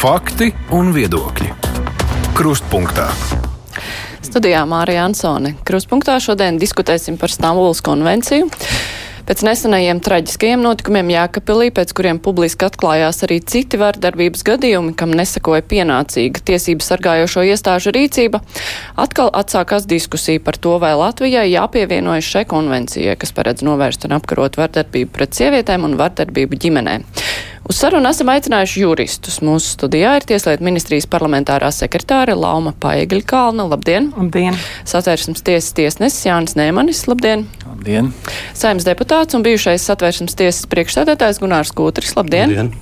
Fakti un viedokļi. Krustpunktā. Studijā Mārija Ansone. Krustpunktā šodien diskutēsim par Stambulas konvenciju. Pēc nesenajiem traģiskajiem notikumiem Jēkabpilī, pēc kuriem publiski atklājās arī citi vardarbības gadījumi, kam nesakoja pienācīga tiesību sargājošo iestāžu rīcība, atkal atsākās diskusija par to, vai Latvijai jāpievienojas šai konvencijai, kas paredz novērst un apkarot vardarbību pret sievietēm un vardarbību ģimenē. Uz sarunu esam aicinājuši juristus. Mūsu studijā ir Tieslietu ministrijas parlamentārā sekretāre Lauma Paegļa Kalna. Labdien! Labdien! Satvērsmes tiesas tiesnesis Jānis Nēmanis. Labdien! Labdien! Saimnes deputāts un bijušais satvērsmes tiesas priekšsēdētājs Gunārs Kūtris. Labdien! Labdien.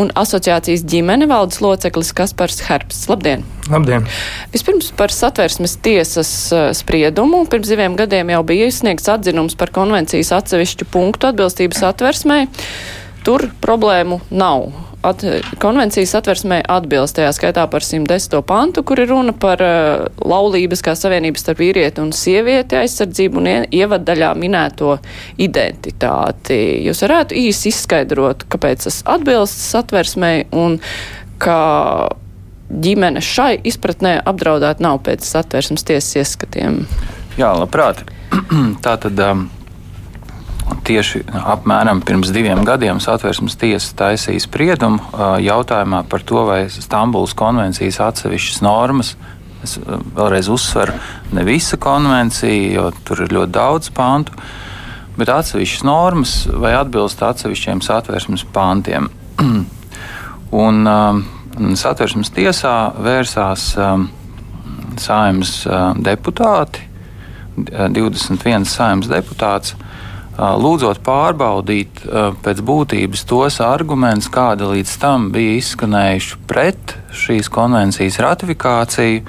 Un asociācijas ģimene valdes loceklis Kaspars Herbsts. Labdien! Labdien! Vispirms par satversmes tiesas uh, spriedumu. Pirms diviem gadiem jau bija izsniegts atzinums par konvencijas atsevišķu punktu atbilstības atversmai. Tur problēmu nav. At, konvencijas atversmē atbilst tajā skaitā par 110. pantu, kur ir runa par uh, laulības kā savienības starp vīrieti un sievieti aizsardzību un ievadaļā minēto identitāti. Jūs varētu īsi izskaidrot, kāpēc tas atbilst satversmē un ka ģimene šai izpratnē apdraudēt nav pēc satversmes tiesas ieskatiem. Jā, labprāt. Tā tad. Um, Tieši apmēram pirms diviem gadiem satversmes tiesa taisīja spriedumu jautājumā par to, vai Stambulas konvencijas atsevišķas normas, es vēlreiz uzsveru, ne visa konvencija, jo tur ir ļoti daudz pantu, bet atsevišķas normas vai atbilst atsevišķiem satversmes pantiem. Un um, satversmes tiesā vērsās um, saimnes uh, deputāti, 21 saimnes deputāts lūdzot pārbaudīt pēc būtības tos argumentus, kādi līdz tam bija izskanējuši pret šīs konvencijas ratifikāciju,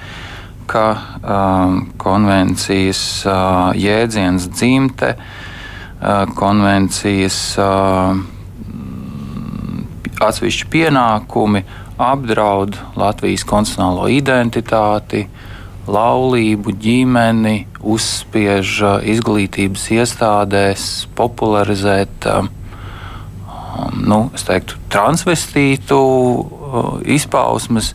ka um, konvencijas uh, jēdziens dzimte, uh, konvencijas uh, atsevišķi pienākumi apdraud Latvijas konstitucionālo identitāti, laulību, ģimeni, uzspiež izglītības iestādēs popularizēt nu, teiktu, transvestītu izpausmes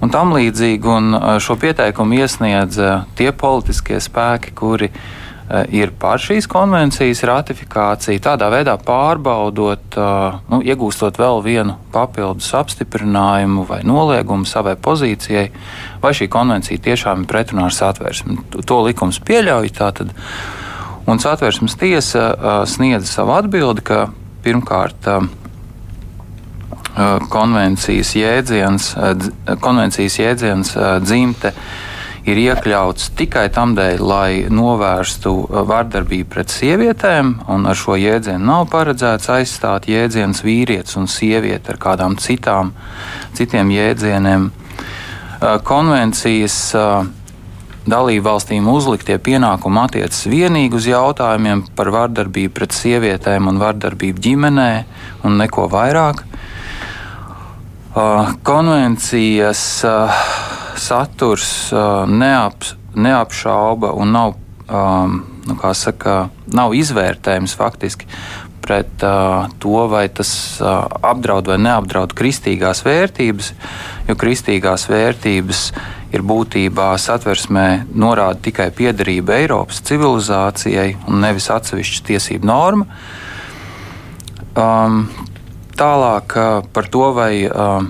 un tam līdzīgi. Un šo pieteikumu iesniedz tie politiskie spēki, kuri uh, Eh, ir par šīs konvencijas ratifikāciju, tādā veidā pārbaudot, eh, nu, iegūstot vēl vienu papildus apstiprinājumu vai noliegumu savai pozīcijai, vai šī konvencija tiešām ir pretrunā ar satversmi. To likums pieļauj. Tātad, un satversmes tiesa eh, sniedza savu atbildi, ka pirmkārt konvencijas jēdziens, konvencijas jēdziens dzimte ir iekļauts tikai tam dēļ, lai novērstu uh, vardarbību pret sievietēm, un ar šo jēdzienu nav paredzēts aizstāt jēdziens vīrietis un sieviete ar kādām citām, citiem jēdzieniem. Uh, konvencijas uh, dalību valstīm uzliktie pienākumi attiecas vienīgi uz jautājumiem par vardarbību pret sievietēm un vardarbību ģimenē, un neko vairāk. Konvencijas saturs uh, neap, neapšauba un nav, um, nu, saka, nav izvērtējums faktiski pret uh, to, vai tas uh, apdraud vai neapdraud kristīgās vērtības, jo kristīgās vērtības ir būtībā satversmē norāda tikai piederība Eiropas civilizācijai un nevis atsevišķa tiesību norma. Um, tālāk uh, par to, vai uh,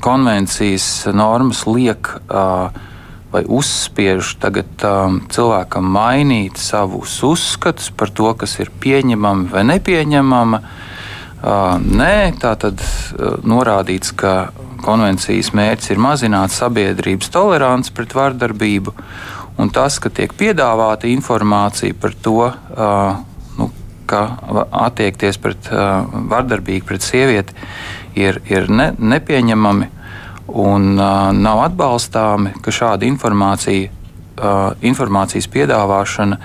konvencijas normas liek vai uzspiež tagad cilvēkam mainīt savus uzskatus par to, kas ir pieņemama vai nepieņemama. Nē, tā tad norādīts, ka konvencijas mērķis ir mazināt sabiedrības toleranci pret vardarbību, un tas, ka tiek piedāvāta informācija par to, nu, ka attiekties pret vardarbīgi pret sievieti ir, ir ne, nepieņemami un uh, nav atbalstāmi, ka šāda informācija, uh, informācijas piedāvāšana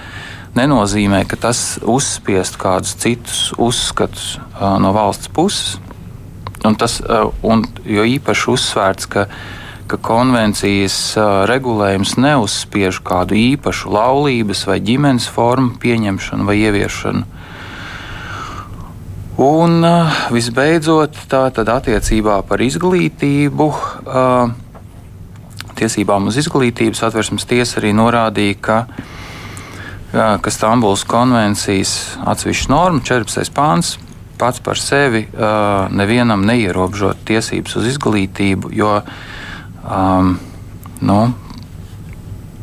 nenozīmē, ka tas uzspiest kādus citus uzskatus uh, no valsts puses. Un tas, uh, un, jo īpaši uzsvērts, ka, ka konvencijas uh, regulējums neuzspiež kādu īpašu laulības vai ģimenes formu pieņemšanu vai ieviešanu. Un visbeidzot, tā tad attiecībā par izglītību. Tiesībām uz izglītību satversmes tiesa arī norādīja, ka, ka Stambulas konvencijas atsevišķa norma, 14. pāns, pats par sevi nevienam neierobežot tiesības uz izglītību, jo um, nu,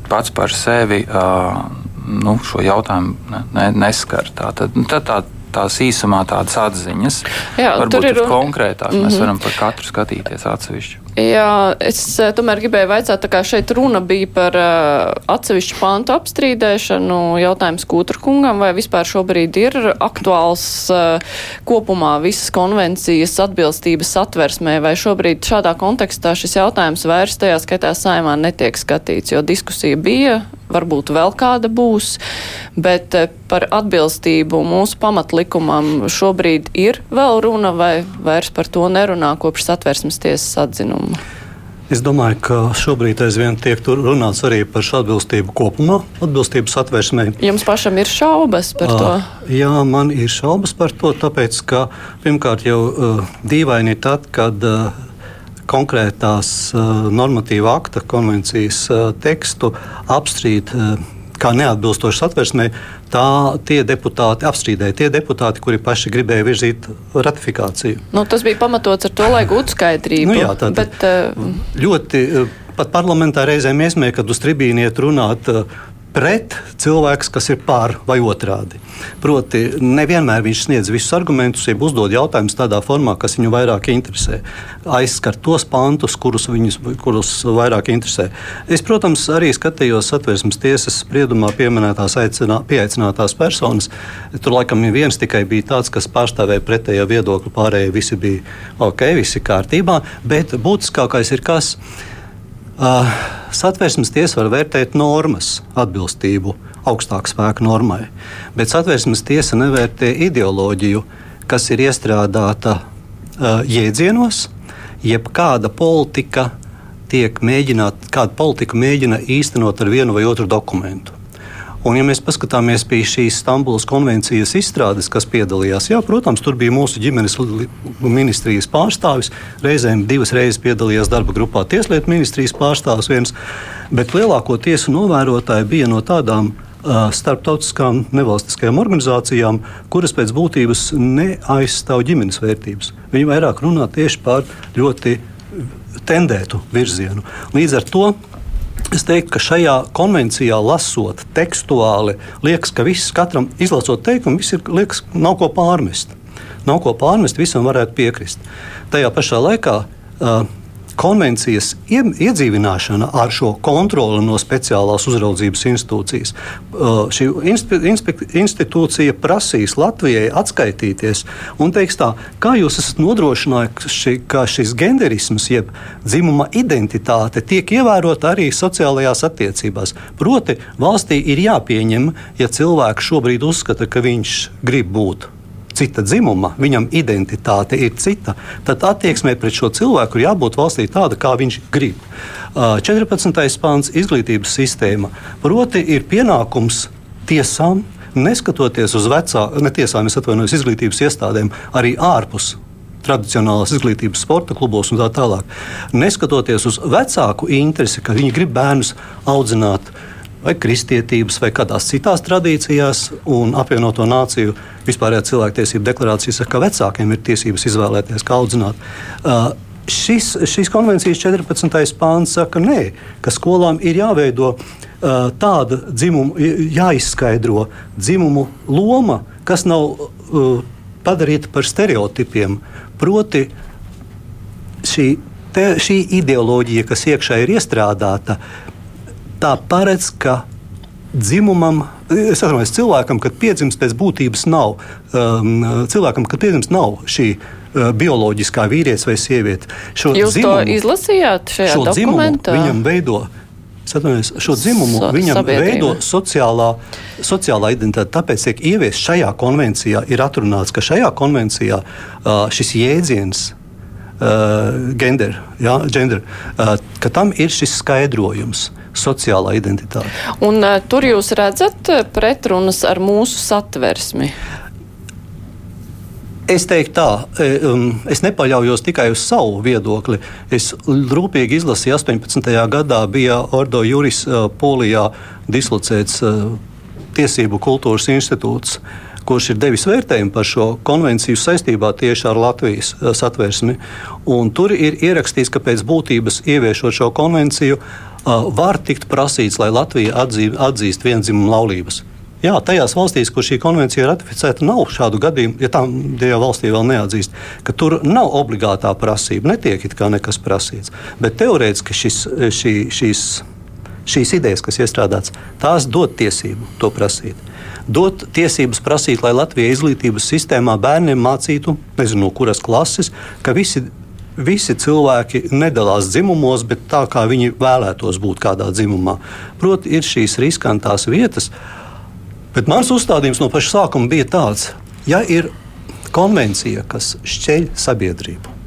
pats par sevi uh, nu, šo jautājumu ne, ne, neskar. Tā, nu, tā, tā, tās īsumā tādas atziņas. Jā, Varbūt ir konkrētāk. Mm -hmm. Mēs mhm. varam par katru skatīties atsevišķi. Jā, es eh, tomēr gribēju vaicāt, tā kā šeit runa bija par uh, atsevišķu pantu apstrīdēšanu, jautājums Kūtrkungam, vai vispār šobrīd ir aktuāls uh, kopumā visas konvencijas atbilstības atversmē, vai šobrīd šādā kontekstā šis jautājums vairs tajā skaitā saimā netiek skatīts, jo diskusija bija, varbūt vēl kāda būs, bet uh, par atbilstību mūsu pamatlikumam šobrīd ir vēl runa, vai vairs par to nerunā kopš satversmes tiesas atzinuma? Es domāju, ka šobrīd aizvien tiek runāts arī par šo atbilstību kopumā, atbilstības atvērsmē. Jums pašam ir šaubas par to? Uh, jā, man ir šaubas par to, tāpēc, ka pirmkārt jau uh, dīvaini tad, kad uh, konkrētās uh, normatīva akta konvencijas uh, tekstu apstrīd. Uh, kā neatbilstošs atversmē, tā tie deputāti apstrīdēja. Tie deputāti, kuri paši gribēja virzīt ratifikāciju. Nu, tas bija pamatots ar to, lai gūtu skaidrību. Nu, jā, tā bet, uh... ļoti. Pat parlamentā reizēm iesmēja, kad uz tribīni iet runāt pret cilvēks, kas ir pār vai otrādi. Proti, nevienmēr viņš sniedz visus argumentus, ja uzdod jautājumus tādā formā, kas viņu vairāk interesē. Aizskar tos pantus, kurus viņus kurus vairāk interesē. Es, protams, arī skatījos satversmes tiesas spriedumā pieminētās aicinā, pieaicinātās personas. Tur laikam viens tikai bija tāds, kas pārstāvēja pretējo viedokli, pārējie visi bija ok, visi kārtībā, bet būtiskākais ir kas. Uh, satversmes tiesa var vērtēt normas atbilstību augstāku spēku normai, bet satversmes tiesa nevērtē ideoloģiju, kas ir iestrādāta jēdzienos, jeb kāda politika tiek mēģināta, kāda politika mēģina īstenot ar vienu vai otru dokumentu. Un, ja mēs paskatāmies pie šīs Stambulas konvencijas izstrādes, kas piedalījās, jā, protams, tur bija mūsu ģimenes ministrijas pārstāvis. Reizēm divas reizes piedalījās darba grupā Tieslietu ministrijas pārstāvis viens, bet lielāko tiesu novērotāji bija no tādām starptautiskām nevalstiskajām organizācijām, kuras pēc būtības neaizstāv ģimenes vērtības. Viņi vairāk runā tieši par ļoti tendētu virzienu. Līdz ar to Es teiktu, ka šajā konvencijā lasot tekstuāli, liekas, ka viss katram izlasot teikumu, viss ir, liekas, nav ko pārmest. Nav ko pārmest, visam varētu piekrist. Tajā pašā laikā uh, konvencijas iedzīvināšana ar šo kontroli no speciālās uzraudzības institūcijas. Uh, šī institūcija prasīs Latvijai atskaitīties un teiks tā, kā jūs esat nodrošinājuši, ka šis genderisms, jeb dzimuma identitāte, tiek ievērota arī sociālajās attiecībās. Proti, valstī ir jāpieņem, ja cilvēks šobrīd uzskata, ka viņš grib būt cita dzimuma, viņam identitāte ir cita, tad attieksmē pret šo cilvēku ir jābūt valstī tāda, kā viņš grib. 14. pāns izglītības sistēma. Proti, ir pienākums tiesām, neskatoties uz vecāku, ne tiesām, es atvainojos, izglītības iestādēm, arī ārpus tradicionālās izglītības, sporta klubos un tā tālāk. Neskatoties uz vecāku interesi, ka viņi grib bērnus audzināt vai kristietības, vai kādās citās tradīcijās, un apvienoto nāciju vispārējā cilvēktiesību deklarācija saka, ka vecākiem ir tiesības izvēlēties, kā audzināt. Uh, šis, šīs konvencijas 14. pāns saka, nē, ka skolām ir jāveido uh, tāda dzimuma, jāizskaidro dzimumu loma, kas nav uh, padarīta par stereotipiem. Proti, šī, te, šī ideoloģija, kas iekšā ir iestrādāta, tā paredz, ka dzimumam, es atvainojos, cilvēkam, kad piedzimst pēc būtības nav, um, cilvēkam, kad piedzimst nav šī uh, bioloģiskā vīrietis vai sieviete. Šo Jūs dzimumu, to izlasījāt šajā šo dokumentā? Viņam veido. Atvainojos, šo dzimumu so, viņam sabiedrība. veido sociālā, sociālā identitāte. Tāpēc tiek ieviests šajā konvencijā, ir atrunāts, ka šajā konvencijā uh, šis jēdziens uh, gender, ja, gender ka tam ir šis skaidrojums. Uh, sociālā identitāte. Un, uh, tur jūs redzat uh, pretrunas ar mūsu satversmi? Es teiktu, tā, um, es nepaļaujos tikai uz savu viedokli. Es rūpīgi izlasīju, 18. gadā bija Ordo Juris uh, Polijā dislocēts uh, Tiesību kultūras institūts, kurš ir devis vērtējumu par šo konvenciju saistībā tieši ar Latvijas uh, satversmi. Un tur ir ierakstīts, ka pēc būtības ieviešot šo konvenciju, var tikt prasīts, lai Latvija atzīst, atzīst vienzimumu laulības. Jā, tajās valstīs, kur šī konvencija ir ratificēta, nav šādu gadījumu, ja tā ja valstī vēl neatzīst, ka tur nav obligātā prasība, netiek it kā nekas prasīts. Bet teorētiski šis, šī, šīs, šīs idejas, kas iestrādātas, tās dod tiesību to prasīt. Dot tiesības prasīt, lai Latvijas izglītības sistēmā bērniem mācītu, nezinu, no kuras klases, ka visi visi cilvēki nedalās dzimumos, bet tā kā viņi vēlētos būt kādā dzimumā. Proti, ir šīs riskantās vietas, Bet mans uzstādījums no paša sākuma bija tāds, ja ir konvencija, kas šķeļ sabiedrību.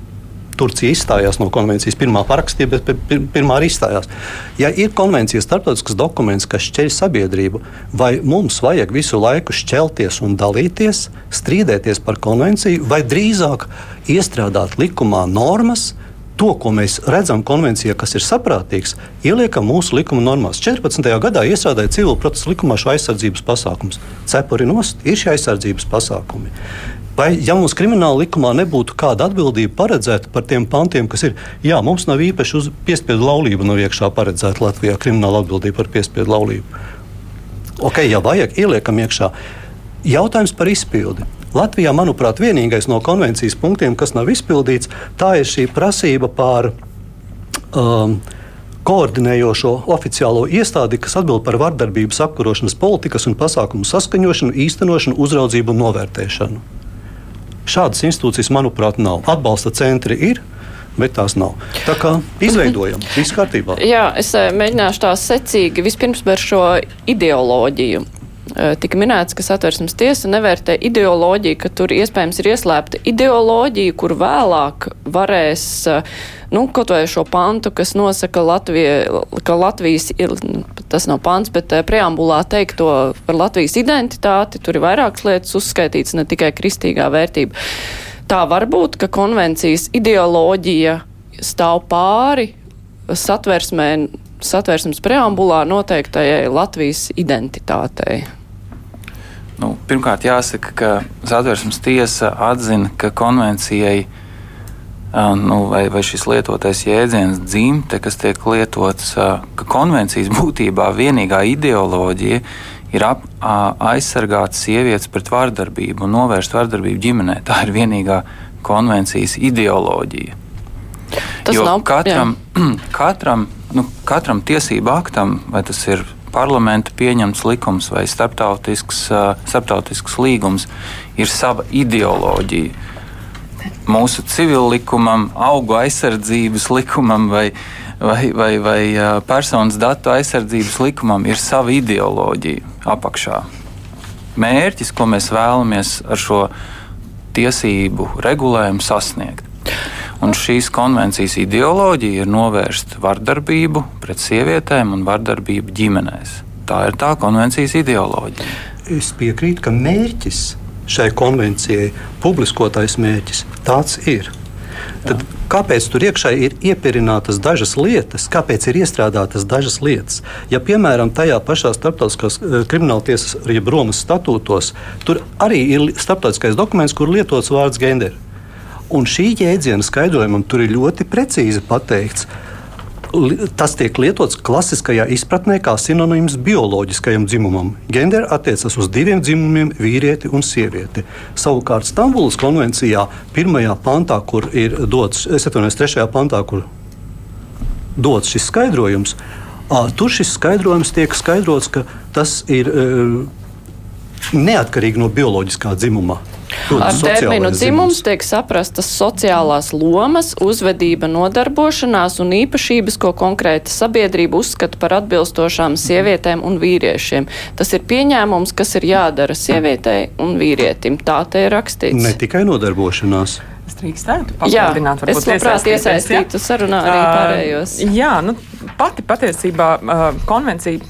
Turcija izstājās no konvencijas, pirmā parakstīja, bet pirmā arī izstājās. Ja ir konvencija, starptautisks dokuments, kas šķeļ sabiedrību, vai mums vajag visu laiku šķelties un dalīties, strīdēties par konvenciju, vai drīzāk iestrādāt likumā normas, to, ko mēs redzam konvencijā, kas ir saprātīgs, ieliekam mūsu likuma normās. 14. gadā iestrādāja civil procesa likumā šo aizsardzības pasākumus. Cepuri nost ir šie aizsardzības pasākumi. Vai, ja mums krimināla likumā nebūtu kāda atbildība paredzēta par tiem pantiem, kas ir, jā, mums nav īpaši uz piespiedu laulību nav iekšā paredzēta Latvijā krimināla atbildība par piespiedu laulību. Ok, ja vajag, ieliekam iekšā. Jautājums par izpildi. Latvijā, manuprāt, vienīgais no konvencijas punktiem, kas nav izpildīts, tā ir šī prasība par um, koordinējošo oficiālo iestādi, kas atbild par vardarbības apkarošanas politikas un pasākumu saskaņošanu, īstenošanu, uzraudzību un novērtēšanu. Šādas institūcijas, manuprāt, nav. Atbalsta centri ir, bet tās nav. Tā kā izveidojam, viss kārtībā. Jā, es eh, mēģināšu tā secīgi vispirms par šo ideoloģiju. Eh, tika minēts, ka satversmes tiesa nevērtē ideoloģiju, ka tur iespējams ir ieslēpta ideoloģija, kur vēlāk varēs, eh, nu, kaut vai šo pantu, kas nosaka Latvija, ka Latvijas, tas nav pants, bet eh, preambulā teikto par Latvijas identitāti, tur ir vairākas lietas uzskaitīts, ne tikai kristīgā vērtība. Tā var būt, ka konvencijas ideoloģija stāv pāri satversmē satversmes preambulā noteiktajai Latvijas identitātei? Nu, pirmkārt, jāsaka, ka satversmes tiesa atzina, ka konvencijai nu, vai, vai šis lietotais jēdziens dzimte, kas tiek lietots, ka konvencijas būtībā vienīgā ideoloģija ir ap, aizsargāt sievietes pret vardarbību un novērst vardarbību ģimenē. Tā ir vienīgā konvencijas ideoloģija. Tas jo nav katram, katram nu, katram tiesību aktam, vai tas ir parlamenta pieņemts likums vai starptautisks, starptautisks līgums, ir sava ideoloģija. Mūsu civil likumam, augu aizsardzības likumam vai, vai, vai, vai personas datu aizsardzības likumam ir sava ideoloģija apakšā. Mērķis, ko mēs vēlamies ar šo tiesību regulējumu sasniegt. Un šīs konvencijas ideoloģija ir novērst vardarbību pret sievietēm un vardarbību ģimenēs. Tā ir tā konvencijas ideoloģija. Es piekrītu, ka mērķis šai konvencijai, publiskotais mērķis, tāds ir. Tad kāpēc tur iekšā ir iepirinātas dažas lietas, kāpēc ir iestrādātas dažas lietas? Ja, piemēram, tajā pašā starptautiskās eh, krimināltiesas, jeb Romas statūtos, tur arī ir starptautiskais dokuments, kur lietots vārds gender. Un šī jēdziena skaidrojumam tur ir ļoti precīzi pateikts. Tas tiek lietots klasiskajā izpratnē kā sinonīms bioloģiskajam dzimumam. Gender attiecas uz diviem dzimumiem, vīrieti un sievieti. Savukārt Stambulas konvencijā, pirmajā pantā, kur ir dots, es atvainojos, trešajā pantā, kur dots šis skaidrojums, tur šis skaidrojums tiek skaidrots, ka tas ir neatkarīgi no bioloģiskā dzimuma. Ar terminu dzimums tiek saprastas sociālās lomas, uzvedība, nodarbošanās un īpašības, ko konkrēta sabiedrība uzskata par atbilstošām sievietēm un vīriešiem. Tas ir pieņēmums, kas ir jādara sievietei un vīrietim. Tā te ir rakstīts. Ne tikai nodarbošanās. Es drīkstētu papildināt, jā, es labprāt iesaistītu sarunā arī pārējos. Uh, jā, nu, pati patiesībā uh, konvencija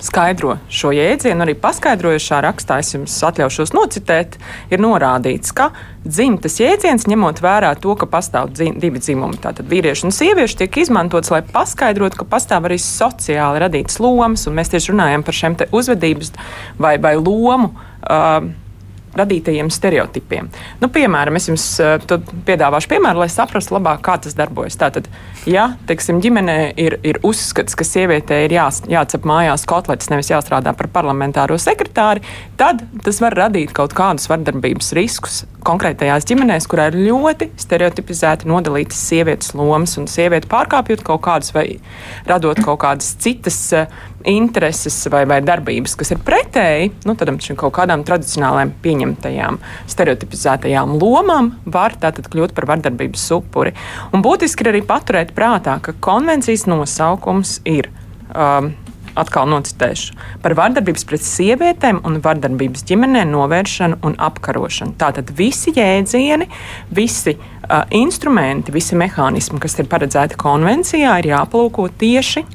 skaidro šo jēdzienu, arī paskaidrojušā rakstā, es jums atļaušos nocitēt, ir norādīts, ka dzimtas jēdziens, ņemot vērā to, ka pastāv dzim, divi dzimumi, tātad vīrieši un sievieši, tiek izmantots, lai paskaidrotu, ka pastāv arī sociāli radītas lomas, un mēs tieši runājam par šiem uzvedības vai, vai lomu. Uh, radītajiem stereotipiem. Nu, piemēram, es jums uh, piedāvāšu piemēru, lai saprastu labāk, kā tas darbojas. Tātad, ja teiksim, ģimenē ir, ir uzskats, ka sievietei ir jā, jācep mājās kotletes, nevis jāstrādā par parlamentāro sekretāri, tad tas var radīt kaut kādus vardarbības riskus konkrētajās ģimenēs, kurā ir ļoti stereotipizēti nodalītas sievietes lomas un sievieti pārkāpjot kaut kādas vai radot kaut kādas citas uh, intereses vai, vai darbības, kas ir pretēji nu, tādam, kaut kādām tradicionālām pieņemtajām, stereotipizētajām lomām, var tātad kļūt par vardarbības upuri. Un būtiski ir arī paturēt prātā, ka konvencijas nosaukums ir. Um, atkal nocitēšu, par vardarbības pret sievietēm un vardarbības ģimenē novēršanu un apkarošanu. Tātad visi jēdzieni, visi uh, instrumenti, visi mehānismi, kas ir paredzēti konvencijā, ir jāplūko tieši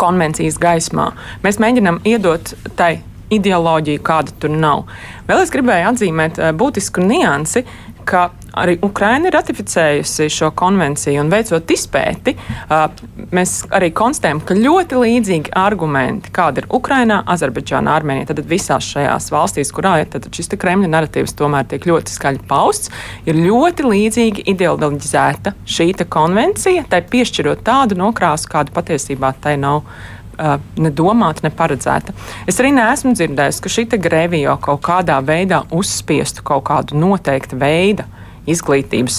konvencijas gaismā. Mēs mēģinām iedot tai ideoloģiju, kāda tur nav. Vēl es gribēju atzīmēt uh, būtisku niansi, ka arī Ukraina ir ratificējusi šo konvenciju un veicot izpēti, mēs arī konstatējam, ka ļoti līdzīgi argumenti, kāda ir Ukrainā, Azerbaidžānā, Armēnijā, tad visās šajās valstīs, kurā ir šis Kremļa narratīvs tomēr tiek ļoti skaļi pausts, ir ļoti līdzīgi ideoloģizēta šī konvencija, tai piešķirot tādu nokrāsu, kādu patiesībā tai nav uh, ne domāta, ne paredzēta. Es arī neesmu dzirdējis, ka šī grēvija kaut kādā veidā uzspiestu kaut kādu noteiktu veidu izglītības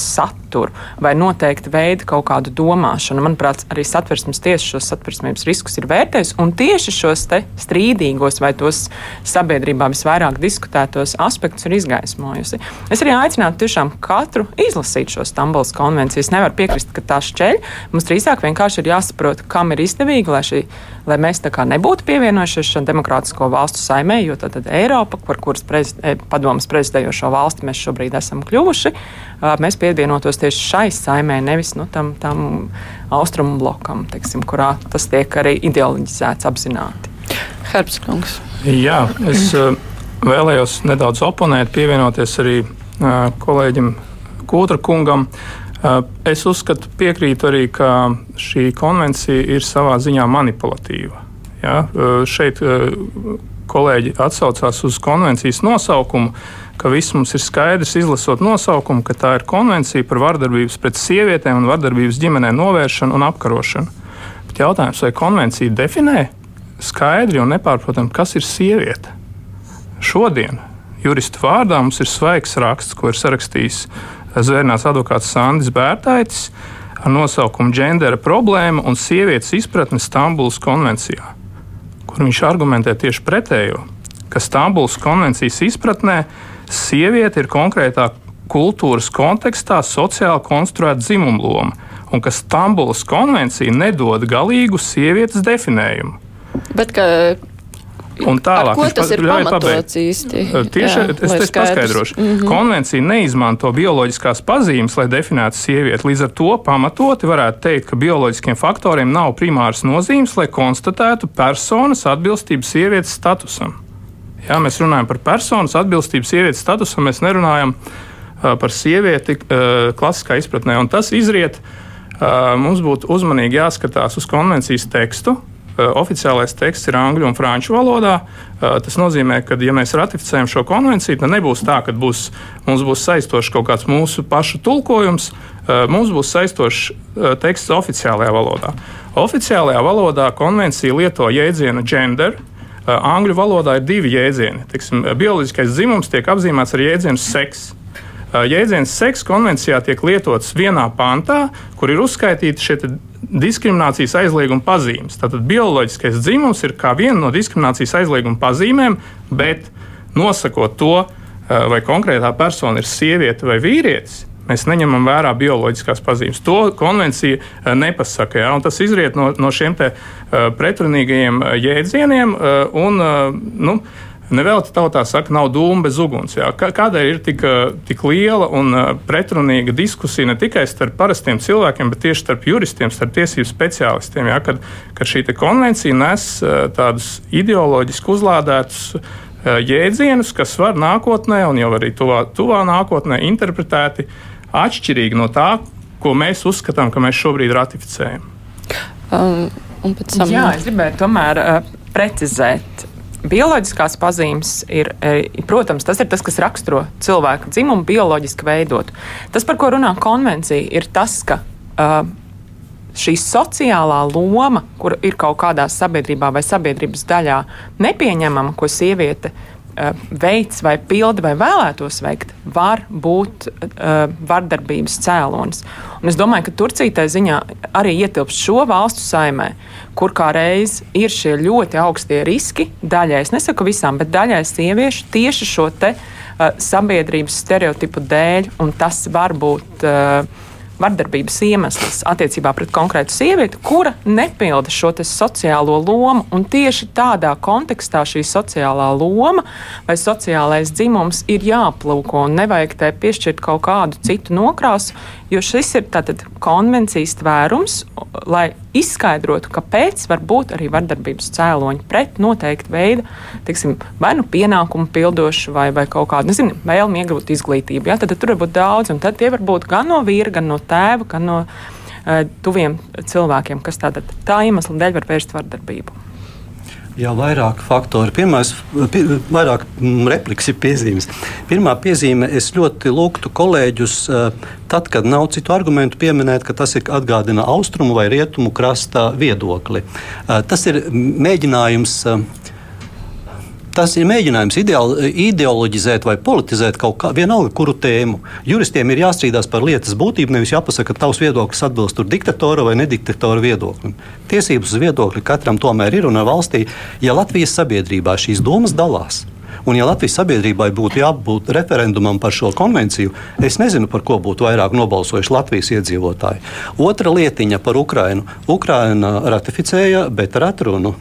saturu vai noteikti veidu kaut kādu domāšanu. Manuprāt, arī satversmes tiesa šos satversmības riskus ir vērtējusi un tieši šos strīdīgos vai tos sabiedrībā visvairāk diskutētos aspektus ir izgaismojusi. Es arī aicinātu tiešām katru izlasīt šo Stambulas konvenciju. Es nevaru piekrist, ka tā šķeļ. Mums drīzāk vienkārši ir jāsaprot, kam ir izdevīgi, lai, šī, lai mēs tā kā nebūtu pievienojušies šim demokrātisko valstu saimē, jo tad, tad Eiropa, par kuras prez, eh, padomas prezidējošo valsti mēs šobrīd esam kļuvuši, mēs pievienotos tieši šai saimē, nevis nu, tam, tam austrumu blokam, teiksim, kurā tas tiek arī ideoloģizēts apzināti. Herbskungs. Jā, es vēlējos nedaudz oponēt, pievienoties arī kolēģim Kūtra kungam. Es uzskatu, piekrītu arī, ka šī konvencija ir savā ziņā manipulatīva. Ja? Šeit kolēģi atsaucās uz konvencijas nosaukumu, ka viss mums ir skaidrs, izlasot nosaukumu, ka tā ir konvencija par vardarbības pret sievietēm un vardarbības ģimenē novēršanu un apkarošanu. Bet jautājums, vai konvencija definē skaidri un nepārprotami, kas ir sieviete? Šodien juristu vārdā mums ir svaigs raksts, ko ir sarakstījis zvērnās advokāts Sandis Bērtaitis ar nosaukumu Gendera problēma un sievietes izpratne Stambulas konvencijā, kur viņš argumentē tieši pretējo, ka Stambulas konvencijas izpratnē sieviete ir konkrētā kultūras kontekstā sociāli konstruēta dzimuma loma, un ka Stambulas konvencija nedod galīgu sievietes definējumu. Bet, ka Un tālāk, ko tas ir pamatots īsti? Tieši Jā, es, es paskaidrošu. Mm -hmm. Konvencija neizmanto bioloģiskās pazīmes, lai definētu sievieti. Līdz ar to pamatoti varētu teikt, ka bioloģiskiem faktoriem nav primāras nozīmes, lai konstatētu personas atbilstību sievietes statusam. Jā, mēs runājam par personas atbilstību sievietes statusam, mēs nerunājam uh, par sievieti uh, klasiskā izpratnē. Un tas izriet, uh, mums būtu uzmanīgi jāskatās uz konvencijas tekstu. Uh, oficiālais teksts ir angļu un franču valodā. Uh, tas nozīmē, ka, ja mēs ratificējam šo konvenciju, tad nebūs tā, ka būs, mums būs saistošs kaut kāds mūsu pašu tulkojums. Uh, mums būs saistošs teksts oficiālajā valodā. Oficiālajā valodā konvencija lieto jēdzienu gender, Angļu valodā ir divi jēdzieni. Tiksim, bioloģiskais dzimums tiek apzīmēts ar jēdzienu seks. Jēdziens seks konvencijā tiek lietots vienā pantā, kur ir uzskaitīti šie diskriminācijas aizlieguma pazīmes. Tātad bioloģiskais dzimums ir kā viena no diskriminācijas aizlieguma pazīmēm, bet nosakot to, vai konkrētā persona ir sieviete vai vīrietis, Mēs neņemam vērā bioloģiskās pazīmes. To konvencija eh, nepasaka. Ja? Tas izriet no, no šiem eh, pretrunīgajiem eh, jēdzieniem. Un, nu, Nevelti tautā saka, nav dūma bez uguns. Jā. Kādēļ ir tik, tik liela un pretrunīga diskusija ne tikai starp parastiem cilvēkiem, bet tieši starp juristiem, starp tiesību speciālistiem? Jā, kad, kad šī konvencija nes tādus ideoloģiski uzlādētus jēdzienus, kas var nākotnē, un jau arī tuvā, tuvā nākotnē, interpretēti atšķirīgi no tā, ko mēs uzskatām, ka mēs šobrīd ratificējam. Um, tam... Jā, es gribēju tomēr uh, precizēt bioloģiskās pazīmes ir, e, protams, tas ir tas, kas raksturo cilvēku dzimumu bioloģiski veidot. Tas, par ko runā konvencija, ir tas, ka uh, šī sociālā loma, kur ir kaut kādā sabiedrībā vai sabiedrības daļā nepieņemama, ko sieviete veids vai pilda vai vēlētos veikt, var būt uh, vardarbības cēlonis. Un es domāju, ka Turcija tajā ziņā arī ietilpst šo valstu saimē, kur kā reiz ir šie ļoti augstie riski, daļai, es nesaku visām, bet daļai sieviešu tieši šo te uh, sabiedrības stereotipu dēļ, un tas var būt uh, vardarbības iemesls attiecībā pret konkrētu sievieti, kura nepilda šo sociālo lomu. Un tieši tādā kontekstā šī sociālā loma vai sociālais dzimums ir jāplūko un nevajag tai piešķirt kaut kādu citu nokrāsu, jo šis ir tātad konvencijas tvērums, lai izskaidrotu, kāpēc var būt arī vardarbības cēloņi pret noteiktu veidu, teiksim, vai nu pienākumu pildošu, vai, vai kaut kādu, nezinu, vēlmi iegūt izglītību. Ja? Tad, tad tur var būt daudz, un tie var būt gan no vīra, gan no tēva, gan no uh, tuviem cilvēkiem, kas tātad tā iemesla dēļ var vērst vardarbību. Jā, vairāk faktori. Pirmais, pie, vairāk mm, repliks ir piezīmes. Pirmā piezīme, es ļoti lūgtu kolēģus, eh, tad, kad nav citu argumentu, pieminēt, ka tas ir atgādina austrumu vai rietumu krasta viedokli. Eh, tas ir mēģinājums eh, Tas ir mēģinājums ideoloģizēt vai politizēt kaut kā, vienalga, kuru tēmu. Juristiem ir jāstrīdās par lietas būtību, nevis jāpasaka, ka tavs viedoklis atbilst diktatora vai nediktatora viedoklim. Tiesības uz viedokli katram tomēr ir un ar valstī, ja Latvijas sabiedrībā šīs domas dalās. Un, ja Latvijas sabiedrībai būtu jābūt referendumam par šo konvenciju, es nezinu, par ko būtu vairāk nobalsojuši Latvijas iedzīvotāji. Otra lietiņa par Ukrajinu. Ukraina ratificēja, bet ar atrunu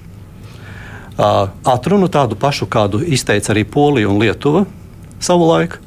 atrunu tādu pašu, kādu izteica arī Polija un Lietuva savulaik.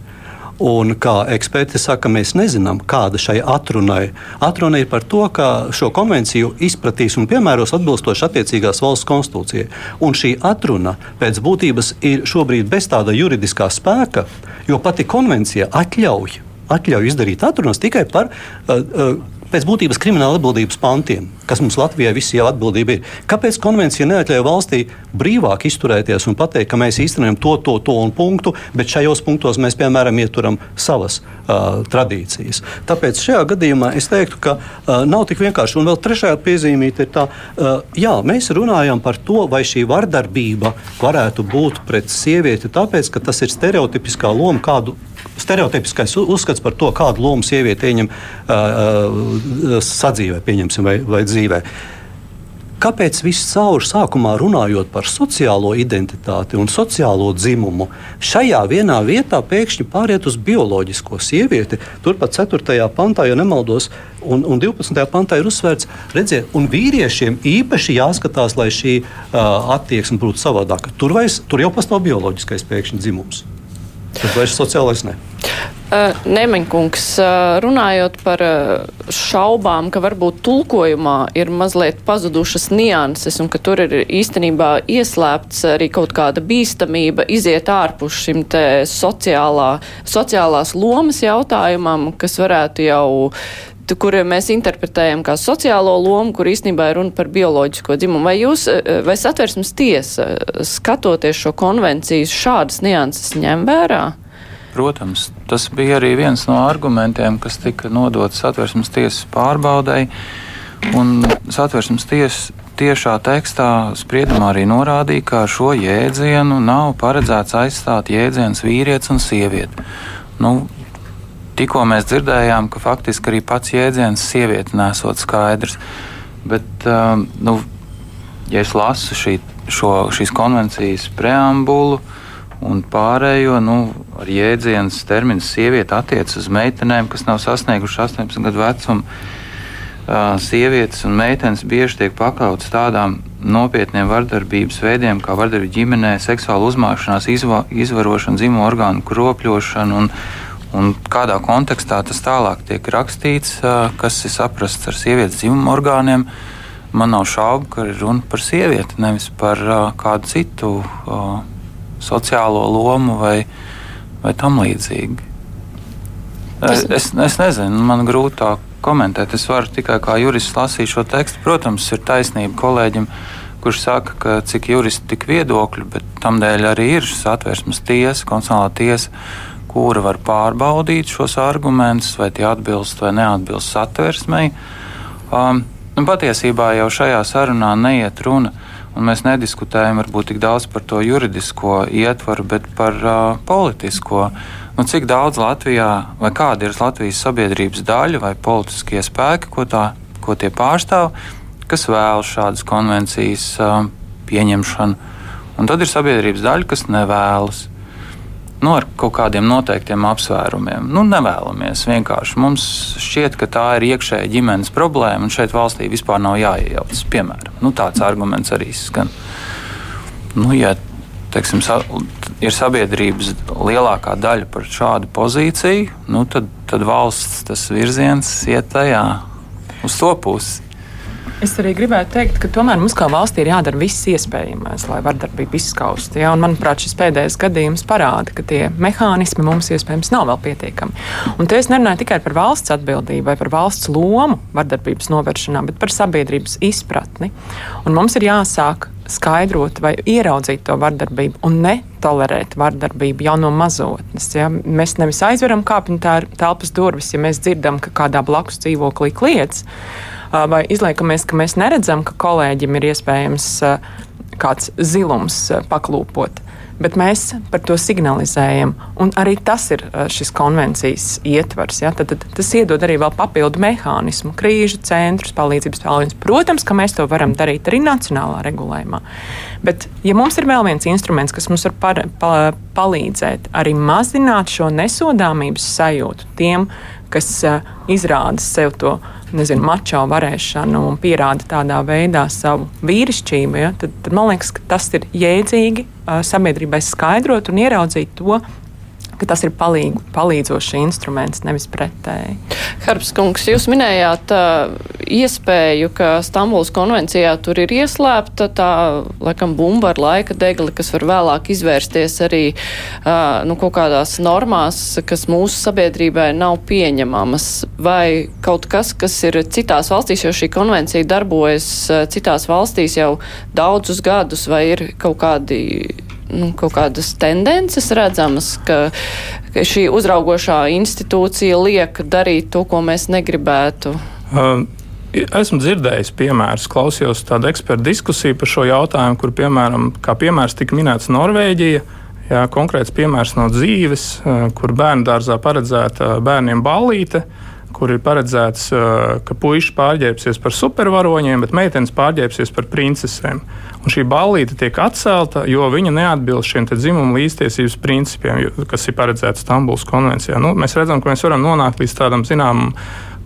Un kā eksperti saka, mēs nezinām, kāda šai atrunai. Atruna ir par to, ka šo konvenciju izpratīs un piemēros atbilstoši attiecīgās valsts konstitūcijai. Un šī atruna pēc būtības ir šobrīd bez tāda juridiskā spēka, jo pati konvencija atļauj, atļauj izdarīt atrunas tikai par uh, uh, pēc būtības krimināla atbildības pantiem, kas mums Latvijai visi jau atbildība ir. Kāpēc konvencija neatļauj valstī brīvāk izturēties un pateikt, ka mēs īstenojam to, to, to un punktu, bet šajos punktos mēs, piemēram, ieturam savas uh, tradīcijas. Tāpēc šajā gadījumā es teiktu, ka uh, nav tik vienkārši. Un vēl trešā piezīmīte ir tā, uh, jā, mēs runājam par to, vai šī vardarbība varētu būt pret sievieti, tāpēc, ka tas ir stereotipiskā loma, kādu stereotipiskais uzskats par to, kādu lomu sieviete ieņem uh, uh, sadzīvē, pieņemsim, vai, vai dzīvē. Kāpēc viss caur sākumā runājot par sociālo identitāti un sociālo dzimumu, šajā vienā vietā pēkšņi pāriet uz bioloģisko sievieti? Turpat 4. pantā, ja nemaldos, un, un 12. pantā ir uzsvērts, redziet, un vīriešiem īpaši jāskatās, lai šī uh, attieksme būtu savādāka. Tur, vairs, tur jau pastāv bioloģiskais pēkšņi dzimums. Tas vairs sociālais ne. Uh, Nemaņkungs, uh, runājot par uh, šaubām, ka varbūt tulkojumā ir mazliet pazudušas nianses un ka tur ir īstenībā ieslēpts arī kaut kāda bīstamība iziet ārpus šim te sociālā, sociālās lomas jautājumam, kas varētu jau kuru mēs interpretējam kā sociālo lomu, kur īstenībā ir runa par bioloģisko dzimumu. Vai jūs, vai satversmes tiesa, skatoties šo konvenciju, šādas nianses ņem vērā? Protams, tas bija arī viens no argumentiem, kas tika nodots satversmes tiesas pārbaudai. Un satversmes tiesa tiešā tekstā spriedumā arī norādīja, ka ar šo jēdzienu nav paredzēts aizstāt jēdziens vīrietis un sieviete. Nu, tikko mēs dzirdējām, ka faktiski arī pats jēdziens sieviete nesot skaidrs. Bet, um, nu, ja es lasu šī, šo, šīs konvencijas preambulu un pārējo, nu, ar jēdzienu terminu sieviete attiecas uz meitenēm, kas nav sasniegušas 18 gadu vecumu. Uh, sievietes un meitenes bieži tiek pakautas tādām nopietniem vardarbības veidiem, kā vardarbība ģimenē, seksuāla uzmākšanās, izva, izvarošana, dzimumu orgānu kropļošana. Un, un kādā kontekstā tas tālāk tiek rakstīts, kas ir saprasts ar sievietes dzimumu orgāniem. Man nav šaubu, ka ir runa par sievieti, nevis par kādu citu sociālo lomu vai, vai tam līdzīgi. Es, es, es nezinu, man grūti tā komentēt. Es varu tikai kā jurists lasīt šo tekstu. Protams, ir taisnība kolēģim, kurš saka, ka cik juristi tik viedokļi, bet tam dēļ arī ir satversmes tiesa, konstitucionālā tiesa, kura var pārbaudīt šos argumentus, vai tie atbilst vai neatbilst satversmei. Um, un patiesībā jau šajā sarunā neiet runa. Un mēs nediskutējam varbūt tik daudz par to juridisko ietvaru, bet par uh, politisko. Nu, cik daudz Latvijā, vai kāda ir Latvijas sabiedrības daļa vai politiskie spēki, ko, tā, ko tie pārstāv, kas vēlas šādas konvencijas um, pieņemšanu, un tad ir sabiedrības daļa, kas nevēlas. Nu, ar kaut kādiem noteiktiem apsvērumiem. Nu, nevēlamies vienkārši. Mums šķiet, ka tā ir iekšēja ģimenes problēma, un šeit valstī vispār nav jāiejaucas. Piemēram, nu, tāds arguments arī skan. Nu, ja teiksim, ir sabiedrības lielākā daļa par šādu pozīciju, nu, tad, tad valsts virziens iet tajā uz to pusi. Es arī gribētu teikt, ka tomēr mums kā valstī ir jādara viss iespējamais, lai vardarbību izskaustu. Ja? Un, manuprāt, šis pēdējais gadījums parāda, ka tie mehānismi mums iespējams nav vēl pietiekami. Un te es nerunāju tikai par valsts atbildību vai par valsts lomu vardarbības novēršanā, bet par sabiedrības izpratni. Un mums ir jāsāk skaidrot vai ieraudzīt to vardarbību un netolerēt vardarbību jau no mazotnes. Ja? Mēs nevis aizveram kāpņu telpas durvis, ja mēs dzirdam, ka kādā blakus dzīvoklī kliedz vai izliekamies, ka mēs neredzam, ka kolēģim ir iespējams kāds zilums paklūpot. Bet mēs par to signalizējam, un arī tas ir šis konvencijas ietvars. Ja? Tad, tad, tas iedod arī vēl papildu mehānismu, krīžu centrus, palīdzības tālruņus. Protams, ka mēs to varam darīt arī nacionālā regulējumā. Bet, ja mums ir vēl viens instruments, kas mums var par, pa, palīdzēt arī mazināt šo nesodāmības sajūtu tiem, kas uh, izrāda sev to nezinu, mačo varēšanu un pierāda tādā veidā savu vīrišķību, ja, tad, tad man liekas, ka tas ir jēdzīgi uh, sabiedrībai skaidrot un ieraudzīt to, ka tas ir palīg, palīdzošs instruments, nevis pretēji. Harbs kungs, jūs minējāt uh, iespēju, ka Stambuls konvencijā tur ir ieslēpta tā, laikam, bumba ar laika degli, kas var vēlāk izvērsties arī uh, nu, kaut kādās normās, kas mūsu sabiedrībai nav pieņemamas, vai kaut kas, kas ir citās valstīs, jo šī konvencija darbojas uh, citās valstīs jau daudzus gadus, vai ir kaut kādi nu, kaut kādas tendences redzamas, ka, ka šī uzraugošā institūcija liek darīt to, ko mēs negribētu? Um. Esmu dzirdējis piemērus, klausījos tādu ekspertu diskusiju par šo jautājumu, kur piemēram, kā piemērs tika minēts Norvēģija. Jā, konkrēts piemērs no dzīves, uh, kur bērnu dārzā paredzēta bērniem ballīte, kur ir paredzēts, uh, ka puikas pārģērbsies par supervaroņiem, bet meitenes pārģērbsies par princesēm. Un šī ballīte tiek atcelta, jo viņa neatbilst šiem dzimumu līdztiesības principiem, kas ir paredzēti Stambulas konvencijā. Nu, mēs redzam, ka mēs varam nonākt līdz tādam zināmam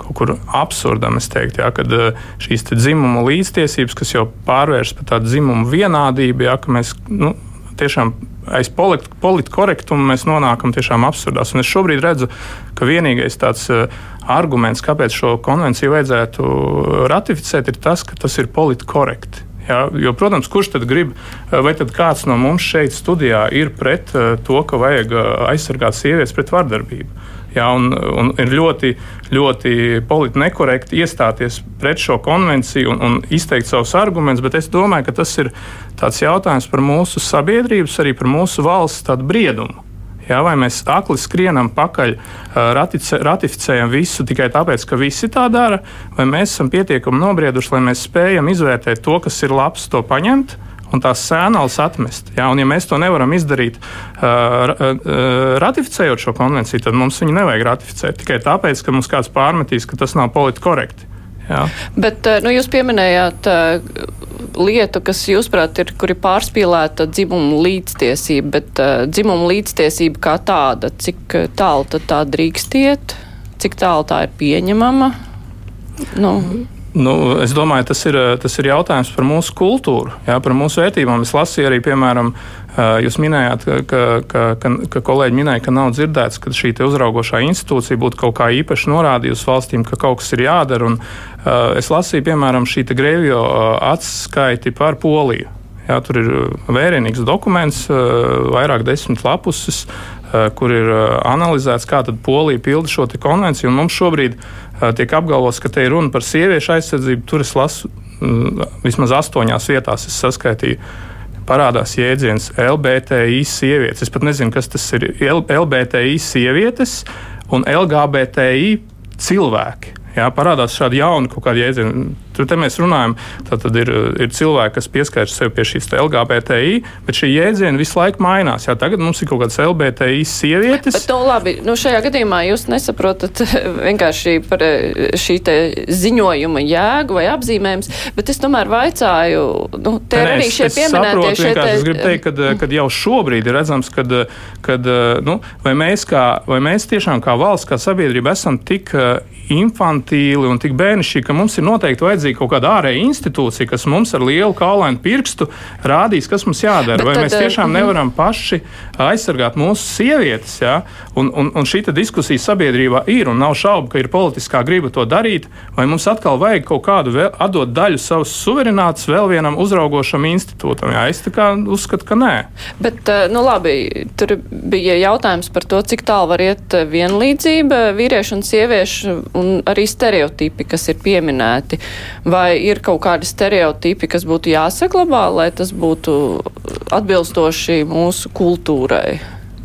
kaut kur absurdam, teiktu, ja, kad eh, šīs dzimumu līdztiesības, kas jau pārvēršas par tādu dzimumu vienādību, ja, ka mēs nu, tiešām aiz politkorektumu mēs nonākam tiešām absurdās. Un es šobrīd redzu, ka vienīgais tāds uh, arguments, kāpēc šo konvenciju vajadzētu ratificēt, ir tas, ka tas ir politkorekti. Jā, jo, protams, kurš tad grib, eh, vai tad kāds no mums šeit studijā ir pret uh, to, ka vajag aizsargāt sievietes pret vardarbību? Jā, un, un ir ļoti, ļoti politiski nekorekti iestāties pret šo konvenciju un, un izteikt savus argumentus, bet es domāju, ka tas ir tāds jautājums par mūsu sabiedrības, arī par mūsu valsts briedumu. Jā, vai mēs akli skrienam pakaļ, ratice, ratificējam visu tikai tāpēc, ka visi tā dara, vai mēs esam pietiekami nobrieduši, lai mēs spējam izvērtēt to, kas ir labs, to paņemt un tās sēnāls atmest. Jā, un ja mēs to nevaram izdarīt, uh, ratificējot šo konvenciju, tad mums viņu nevajag ratificēt tikai tāpēc, ka mums kāds pārmetīs, ka tas nav politiski korekti. Jā. Bet nu, jūs pieminējāt lietu, kas, jūsuprāt, ir, kur ir pārspīlēta dzimuma līdztiesība, bet uh, dzimuma līdztiesība kā tāda, cik tālu tad tā drīkst iet, cik tālu tā ir pieņemama? Nu. Nu, es domāju, tas ir, tas ir jautājums par mūsu kultūru, jā, par mūsu vērtībām. Es lasīju arī, piemēram, jūs minējāt, ka, ka, ka, ka kolēģi minēja, ka nav dzirdēts, ka šī uzraugošā institūcija būtu kaut kā īpaši norādījusi valstīm, ka kaut kas ir jādara. Un, es lasīju, piemēram, šī Grēvio atskaiti par Poliju. Jā, tur ir vērienīgs dokuments, vairāk desmit lapuses, kur ir analizēts, kā Polija pilda šo konvenciju. Mums šobrīd tiek apgalvots, ka te ir runa par sieviešu aizsardzību. Tur es lasu vismaz astoņās vietās, es saskaitīju. Parādās jēdziens LBTI sievietes. Es pat nezinu, kas tas ir. LBTI sievietes un LGBTI cilvēki. Jā, parādās šādi jauni kaut kādi jēdzieni. Tur mēs runājam, tad ir, ir cilvēki, kas pieskairas sev pie šīs LGBTI, bet šī jēdziena visu laiku mainās. Jā, tagad mums ir kaut kādas LGBTI sievietes. Bet, nu, labi, nu, šajā gadījumā jūs nesaprotat vienkārši par eh, šī ziņojuma jēgu vai apzīmējums, bet es tomēr vaicāju, nu, te ir arī šie pieminētie šie te... Es gribu teikt, ka, kad jau šobrīd ir redzams, kad, kad nu, vai, mēs kā, vai mēs tiešām kā valsts, kā sabiedrība esam tik infantīli un tik bērnišķīgi, ka mums ir noteikti vajadzīga kaut kāda ārēja institūcija, kas mums ar lielu kaulainu pirkstu rādīs, kas mums jādara. Bet vai tad, mēs tiešām mm. nevaram paši aizsargāt mūsu sievietes? Ja? Un, un, un šī diskusija sabiedrībā ir, un nav šaubu, ka ir politiskā griba to darīt, vai mums atkal vajag kaut kādu vēl, atdot daļu savas suverenitātes vēl vienam uzraugošam institūtam. Jā, es uzskatu, ka nē. Bet, nu labi, tur bija jautājums par to, cik tālu var iet vienlīdzība vīriešu un sieviešu un arī stereotipi, kas ir pieminēti. Vai ir kaut kādi stereotipi, kas būtu jāsaglabā, lai tas būtu atbilstoši mūsu kultūrai?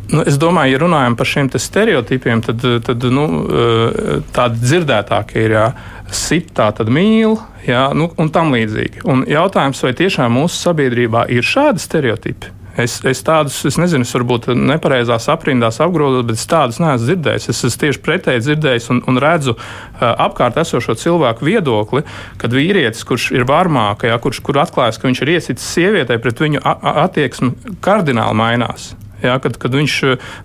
Nu, es domāju, ja runājam par šiem stereotipiem, tad, tad nu, eh, tādi dzirdētākie ir jā, sit, tā tad mīl, jā, nu, un tam līdzīgi. Un jautājums, vai tiešām mūsu sabiedrībā ir šādi stereotipi? Es, es tādus, es nezinu, es varbūt nepareizās aprindās apgrozos, bet es tādus neesmu dzirdējis. Es esmu tieši pretēji dzirdējis un, un redzu uh, apkārt esošo cilvēku viedokli, kad vīrietis, kurš ir varmākajā, kurš kur atklājas, ka viņš ir iesitis sievietei, pret viņu attieksme kardināli mainās. Ja, kad, kad viņš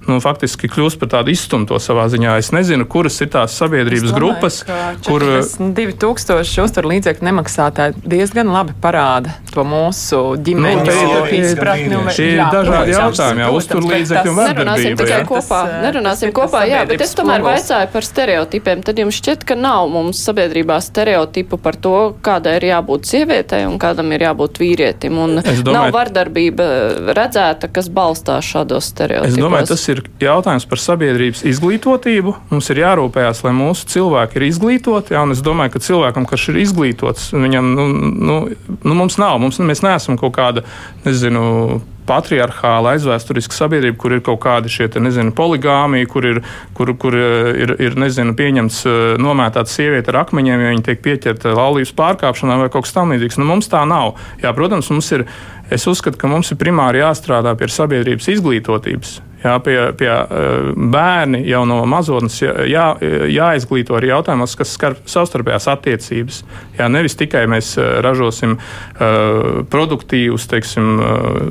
nu, faktiski kļūst par tādu izstumto savā ziņā. Es nezinu, kuras ir tās sabiedrības domāju, grupas, kur 2000 uzturu līdzekļu nemaksātāji diezgan labi parāda to mūsu ģimenes nu, izpratni. Šie ir dažādi jautājumi, jā, uzturu līdzekļu un vardarbība. Nerunāsim tikai jā. kopā, nerunāsim kopā, jā, bet es tomēr vaicāju par stereotipiem. Tad jums šķiet, ka nav mums sabiedrībā stereotipu par to, kādai ir jābūt sievietei un kādam ir jābūt vīrietim. Un domāju, nav vardarbība redzēta, kas balstās šādā šādos stereotipos? Es domāju, tas ir jautājums par sabiedrības izglītotību. Mums ir jārūpējas, lai mūsu cilvēki ir izglītoti. Jā, un es domāju, ka cilvēkam, kas ir izglītots, viņam, nu, nu, nu mums nav, mums, mēs neesam kaut kāda, nezinu, patriarchāla aizvēsturiska sabiedrība, kur ir kaut kādi šie te, nezinu, poligāmija, kur ir, kur, kur ir, ir nezinu, pieņemts nomētāt sievieti ar akmeņiem, ja viņi tiek pieķerta laulības pārkāpšanā vai kaut kas tamlīdzīgs. Nu, mums tā nav. Jā, protams, mums ir Es uzskatu, ka mums ir primāri jāstrādā pie sabiedrības izglītotības. Jā, pie, pie eh, bērni jau no mazotnes jā, jāizglīto arī jautājumos, kas skar savstarpējās attiecības. Jā, nevis tikai mēs eh, ražosim uh, produktīvus teiksim,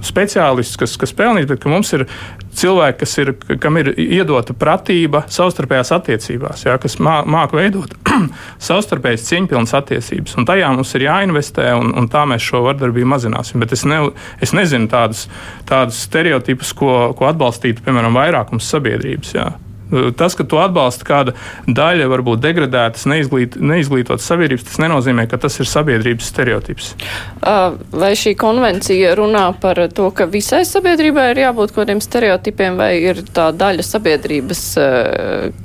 speciālistus, kas, kas pelnīs, bet ka mums ir cilvēki, kas ir, kam ir iedota pratība savstarpējās attiecībās, jā, kas mā, māk veidot savstarpējas cieņpilnas attiecības. Un tajā mums ir jāinvestē, un, un tā mēs šo vardarbību mazināsim. Bet es, ne, es nezinu tādus, tādus stereotipus, ko, ko atbalstītu, piemēram, vairākums sabiedrības. Jā. Tas, ka tu atbalsti kāda daļa, varbūt degradētas, neizglīt, neizglītotas sabiedrības, tas nenozīmē, ka tas ir sabiedrības stereotips. Vai šī konvencija runā par to, ka visai sabiedrībai ir jābūt kaut kādiem stereotipiem, vai ir tā daļa sabiedrības,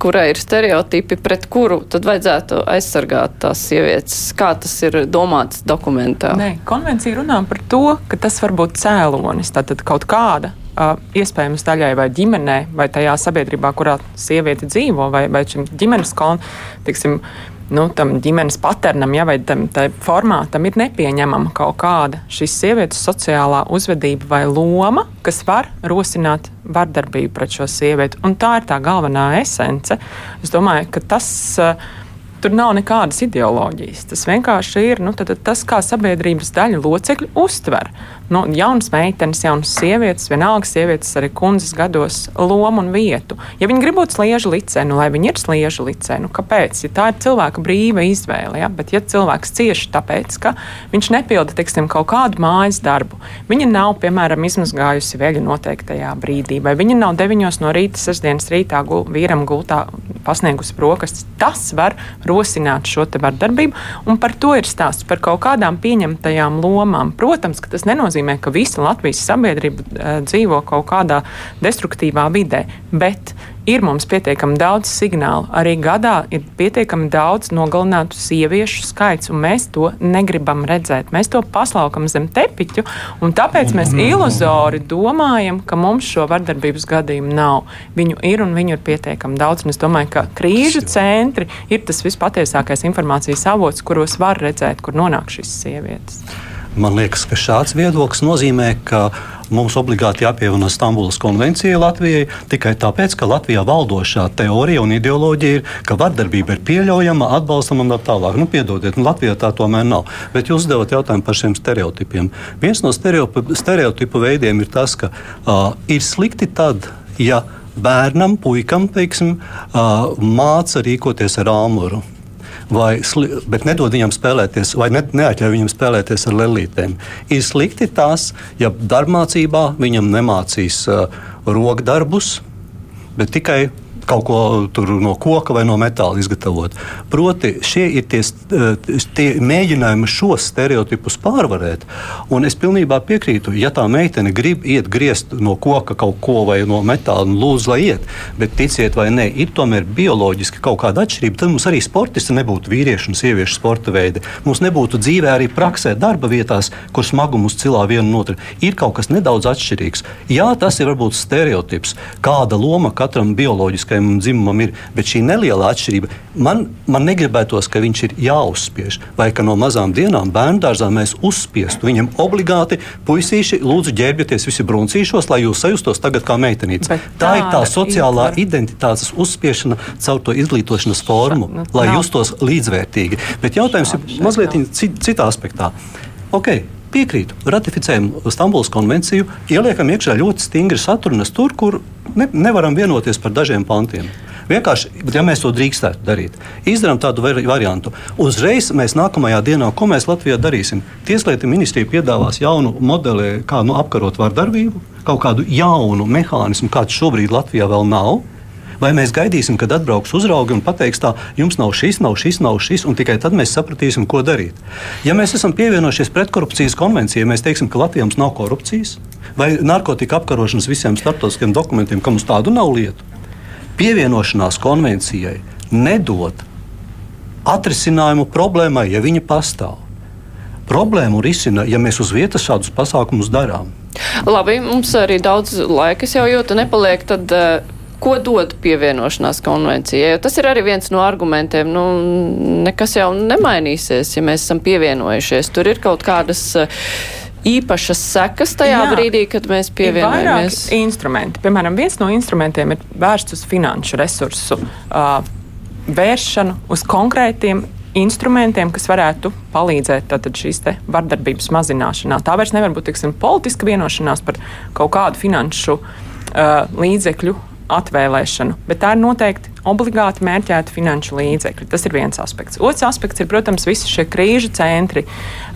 kurai ir stereotipi, pret kuru tad vajadzētu aizsargāt tās sievietes? Kā tas ir domāts dokumentā? Nē, konvencija runā par to, ka tas var būt cēlonis, tātad kaut kāda iespējams daļai vai ģimenē, vai tajā sabiedrībā, kurā sieviete dzīvo, vai, vai šim ģimenes konfliktam. Nu, tam ģimenes paternam, ja, vai tam formātam ir nepieņemama kaut kāda šīs sievietes sociālā uzvedība vai loma, kas var rosināt vardarbību pret šo sievieti. Un tā ir tā galvenā esence. Es domāju, ka tas uh, Tur nav nekādas ideoloģijas. Tas vienkārši ir nu, tad, tas, kā sabiedrības daļa locekļi uztver nu, jaunas meitenes, jaunas sievietes, vienalga sievietes arī kundzes gados lomu un vietu. Ja viņi grib būt sliežu licē, nu lai viņi ir sliežu licē, nu kāpēc? Ja tā ir cilvēka brīva izvēle, ja? bet ja cilvēks cieši tāpēc, ka viņš nepilda, teiksim, kaut kādu mājas darbu, viņa nav, piemēram, izmazgājusi veļu noteiktajā brīdī, vai viņa nav deviņos no rīta, sestdienas rītā gul, vīram gultā pasniegusi brokastis, tas var rosināt šo te vardarbību, un par to ir stāsts par kaut kādām pieņemtajām lomām. Protams, ka tas nenozīmē, ka visa Latvijas sabiedrība uh, dzīvo kaut kādā destruktīvā vidē, bet ir mums pietiekami daudz signālu. Arī gadā ir pietiekami daudz nogalinātu sieviešu skaits, un mēs to negribam redzēt. Mēs to paslaukam zem tepiņu, un tāpēc mēs iluzori domājam, ka mums šo vardarbības gadījumu nav. Viņu ir un viņu ir pietiekami daudz. Es domāju, ka krīžu centri ir tas vispatiesākais informācijas avots, kuros var redzēt, kur nonāk šīs sievietes. Man liekas, ka šāds viedoklis nozīmē, ka mums obligāti jāpievieno Stambulas konvencija Latvijai tikai tāpēc, ka Latvijā valdošā teorija un ideoloģija ir, ka vardarbība ir pieļaujama, atbalstama un tā tālāk. Nu, piedodiet, nu, Latvijā tā tomēr nav. Bet jūs uzdevat jautājumu par šiem stereotipiem. Viens no stereotipu veidiem ir tas, ka uh, ir slikti tad, ja bērnam, puikam, teiksim, uh, māca rīkoties ar āmuru vai, bet nedod viņam spēlēties, vai ne, neatļauj viņam spēlēties ar lelītēm. Ir slikti tas, ja darbmācībā viņam nemācīs uh, rokdarbus, bet tikai kaut ko no koka vai no metāla izgatavot. Proti, šie ir tie, eh, tie mēģinājumi šos stereotipus pārvarēt. Un es pilnībā piekrītu, ja tā meitene grib iet griezt no koka kaut ko vai no metāla, nu, lūdzu, lai iet. Bet ticiet vai nē, ir tomēr bioloģiski kaut kāda atšķirība. Tad mums arī sportisti nebūtu vīriešu un sieviešu sporta veidi. Mums nebūtu dzīvē arī praksē, darba vietās, kur smagumus cilā viena no otras. Ir kaut kas nedaudz atšķirīgs. Jā, tas ir varbūt stereotips, kāda loma katram bioloģiskajam sievietēm un dzimumam ir. Bet šī neliela atšķirība man, man negribētos, ka viņš ir jāuzspiež. Vai ka no mazām dienām bērnu dārzā mēs uzspiestu viņam obligāti puisīši, lūdzu, ģērbieties visi bruncīšos, lai jūs sajustos tagad kā meitenīte. Tā ir tā sociālā ir... identitātes uzspiešana caur to izglītošanas formu, nu, lai nav. justos līdzvērtīgi. Bet jautājums ir mazliet citā aspektā. Okay, Piekrītu, ratificējam Stambulas konvenciju, ieliekam iekšā ļoti stingri satrunas tur, kur ne, nevaram vienoties par dažiem pantiem. Vienkārši, ja mēs to drīkstētu darīt, izdarām tādu variantu. Uzreiz mēs nākamajā dienā, ko mēs Latvijā darīsim? Tieslietu ministrija piedāvās jaunu modeli, kā nu, apkarot vardarbību, kaut kādu jaunu mehānismu, kāds šobrīd Latvijā vēl nav. Vai mēs gaidīsim, kad atbrauks uzraugi un pateiks, tā, jums nav šis, nav šis, nav šis, un tikai tad mēs sapratīsim, ko darīt. Ja mēs esam pievienojušies pretkorupcijas konvencijai, mēs teiksim, ka Latvijā mums nav korupcijas vai narkotika apkarošanas visiem starptautiskiem dokumentiem, ka mums tādu nav lietu. Pievienošanās konvencijai nedod atrisinājumu problēmai, ja viņa pastāv. Problēmu risina, ja mēs uz vietas šādus pasākumus darām. Labi, mums arī daudz laika jau jūta nepaliek. Tad, uh, Ko dod pievienošanās konvencijai? Tas ir arī viens no argumentiem. Nu, nekas jau nemainīsies, ja mēs esam pievienojušies. Tur ir kaut kādas uh, īpašas sekas tajā Jā, brīdī, kad mēs pievienojamies. Ir instrumenti. Piemēram, viens no instrumentiem ir vērsts uz finanšu resursu uh, vēršanu, uz konkrētiem instrumentiem, kas varētu palīdzēt šīs vardarbības mazināšanā. Tā vairs nevar būt tiksim, politiska vienošanās par kaut kādu finanšu uh, līdzekļu atvēlēšanu, bet tā ir noteikti obligāti mērķēta finanšu līdzekļi. Tas ir viens aspekts. Otrs aspekts ir, protams, visi šie krīžu centri.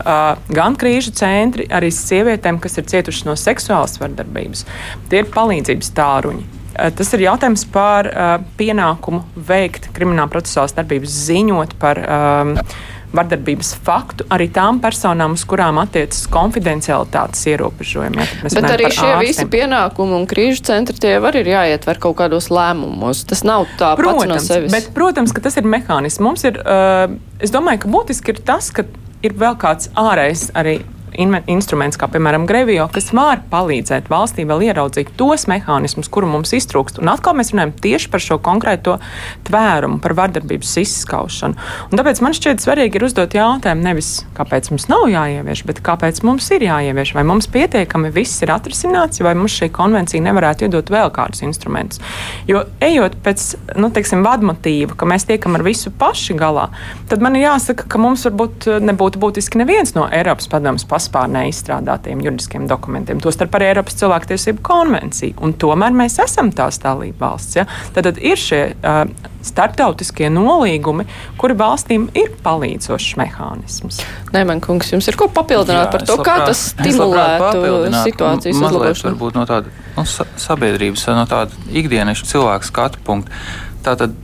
Uh, gan krīžu centri arī sievietēm, kas ir cietušas no seksuālas vardarbības. Tie ir palīdzības tāruņi. Uh, tas ir jautājums par uh, pienākumu veikt krimināla procesuālās darbības, ziņot par um, vardarbības faktu arī tām personām, uz kurām attiecas konfidencialitātes ierobežojumi. Ja, Bet arī šie ārstiem. visi pienākumi un krīžu centri tie var ir jāietver kaut kādos lēmumos. Tas nav tā protams, pats no sevis. Bet, protams, ka tas ir mehānisms. Mums ir, uh, es domāju, ka būtiski ir tas, ka ir vēl kāds ārējs arī instruments, kā piemēram Grevio, kas var palīdzēt valstī vēl ieraudzīt tos mehānismus, kuru mums iztrūkst. Un atkal mēs runājam tieši par šo konkrēto tvērumu, par vardarbības izskaušanu. Un tāpēc man šķiet svarīgi ir uzdot jautājumu nevis, kāpēc mums nav jāievieš, bet kāpēc mums ir jāievieš. Vai mums pietiekami viss ir atrisināts, vai mums šī konvencija nevarētu iedot vēl kādus instrumentus. Jo ejot pēc, nu, teiksim, vadmotīva, ka mēs tiekam ar visu paši galā, tad man ir jāsaka, ka mums varbūt nebūtu būtiski neviens no Eiropas padomus pasaules paspārnē izstrādātiem juridiskiem dokumentiem, tostarp arī Eiropas cilvēktiesību konvenciju. Un tomēr mēs esam tās dalība valsts. Ja? Tad, tad ir šie uh, starptautiskie nolīgumi, kuri valstīm ir palīdzošs mehānisms. Nē, man kungs, jums ir ko papildināt Jā, par to, labprāt, kā tas stimulētu situācijas uzlabošanu? Varbūt no tāda nu, sabiedrības, no tāda ikdienas cilvēka skatu punkta. Tātad,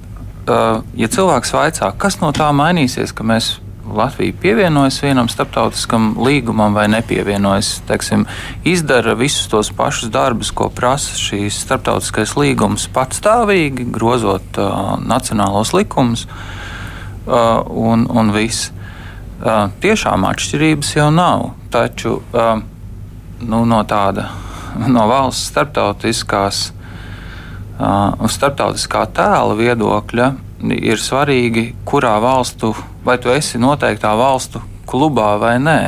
uh, ja cilvēks vaicā, kas no tā mainīsies, ka mēs Latvija pievienojas vienam starptautiskam līgumam vai nepievienojas, teiksim, izdara visus tos pašus darbus, ko prasa šīs starptautiskais līgums patstāvīgi, grozot uh, nacionālos likumus uh, un, un viss. Uh, tiešām atšķirības jau nav, taču uh, nu, no tāda no valsts starptautiskās, uh, starptautiskā tēla viedokļa ir svarīgi, kurā valstu, vai tu esi noteiktā valstu klubā vai nē.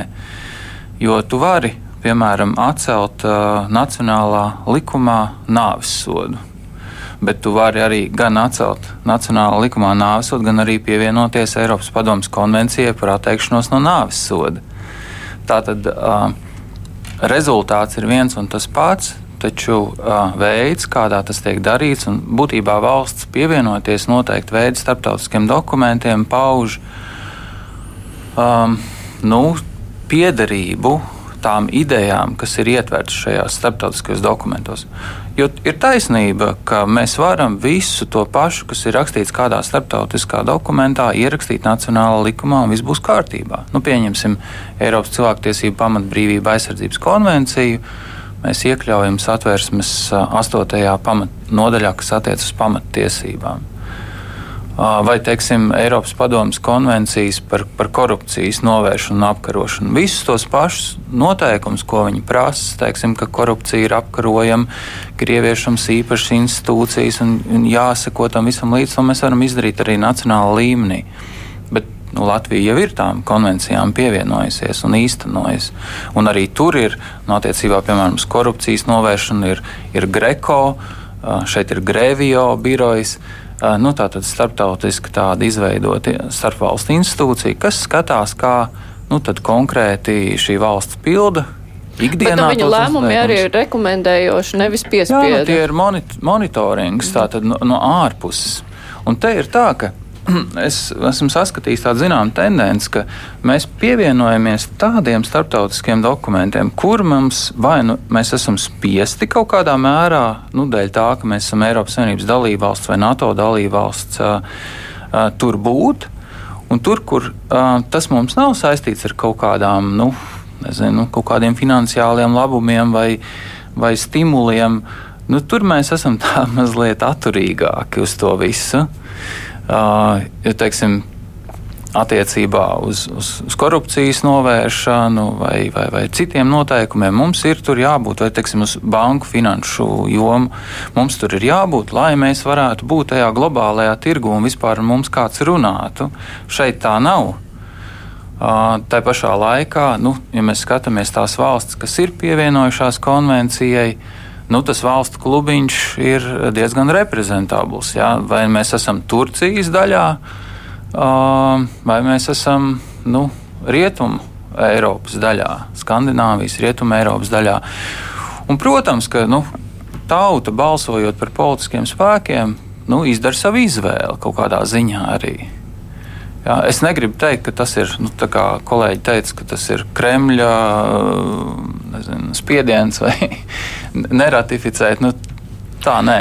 Jo tu vari, piemēram, atcelt uh, nacionālā likumā nāves sodu. Bet tu vari arī gan atcelt nacionālā likumā nāves sodu, gan arī pievienoties Eiropas Padomus konvencijai par atteikšanos no nāves soda. Tātad uh, rezultāts ir viens un tas pats, taču uh, veids, kādā tas tiek darīts, un būtībā valsts pievienoties noteikti veidu starptautiskiem dokumentiem, pauž um, nu, piederību tām idejām, kas ir ietvertas šajās starptautiskajos dokumentos. Jo ir taisnība, ka mēs varam visu to pašu, kas ir rakstīts kādā starptautiskā dokumentā, ierakstīt nacionālā likumā, un viss būs kārtībā. Nu, pieņemsim Eiropas cilvēktiesību pamatbrīvību aizsardzības konvenciju mēs iekļaujam satversmes astotajā nodaļā, kas attiecas uz pamattiesībām. Vai, teiksim, Eiropas Padomas konvencijas par, par korupcijas novēršanu un apkarošanu. Visus tos pašus noteikumus, ko viņi prasa, teiksim, ka korupcija ir apkarojama, ka ir ieviešams īpašas institūcijas un, un jāsako tam visam līdzi, to mēs varam izdarīt arī nacionālā līmenī. Bet nu, Latvija jau ir tām konvencijām pievienojusies un īstenojusi. Un arī tur ir, nu, attiecībā piemēram uz korupcijas novēršanu, ir, ir Greco, šeit ir Grēvijo birojas. Nu, tā tad starptautiski tāda izveidota starpvalstu institūcija, kas skatās, kā nu, konkrēti šī valsts pilda ikdienā. Bet, nu, viņa lēmumi arī ir rekomendējoši, nevis piespiedu. Jā, nu, tie ir monit monitorings, tātad no, no ārpuses. Un te ir tā, ka es esmu saskatījis tādu zināmu tendenci, ka mēs pievienojamies tādiem starptautiskiem dokumentiem, kur mums vai nu mēs esam spiesti kaut kādā mērā, nu, dēļ tā, ka mēs esam Eiropas Savienības dalībvalsts vai NATO dalībvalsts, tur būt. Un tur, kur tas mums nav saistīts ar kaut kādām, nu, nezinu, kaut kādiem finansiāliem labumiem vai, vai stimuliem, nu, tur mēs esam tā mazliet atturīgāki uz to visu. Ja, teiksim, attiecībā uz, uz, uz korupcijas novēršanu vai, vai, vai citiem noteikumiem. Mums ir tur jābūt, vai teiksim, uz banku finanšu jomu. Mums tur ir jābūt, lai mēs varētu būt tajā globālajā tirgu un vispār mums kāds runātu. Šeit tā nav. Uh, tā pašā laikā, nu, ja mēs skatāmies tās valstis, kas ir pievienojušās konvencijai, uh, nu, tas valstu klubiņš ir diezgan reprezentabls. Jā? Vai mēs esam Turcijas daļā, vai mēs esam nu, Rietumu Eiropas daļā, Skandināvijas, Rietumu Eiropas daļā. Un, protams, ka nu, tauta balsojot par politiskiem spēkiem, nu, izdara savu izvēli kaut kādā ziņā arī. Jā, es negribu teikt, ka tas ir, nu, kā kolēģi teica, ka tas ir Kremļa nezinu, spiediens vai neratificēt. Nu, Tā nē.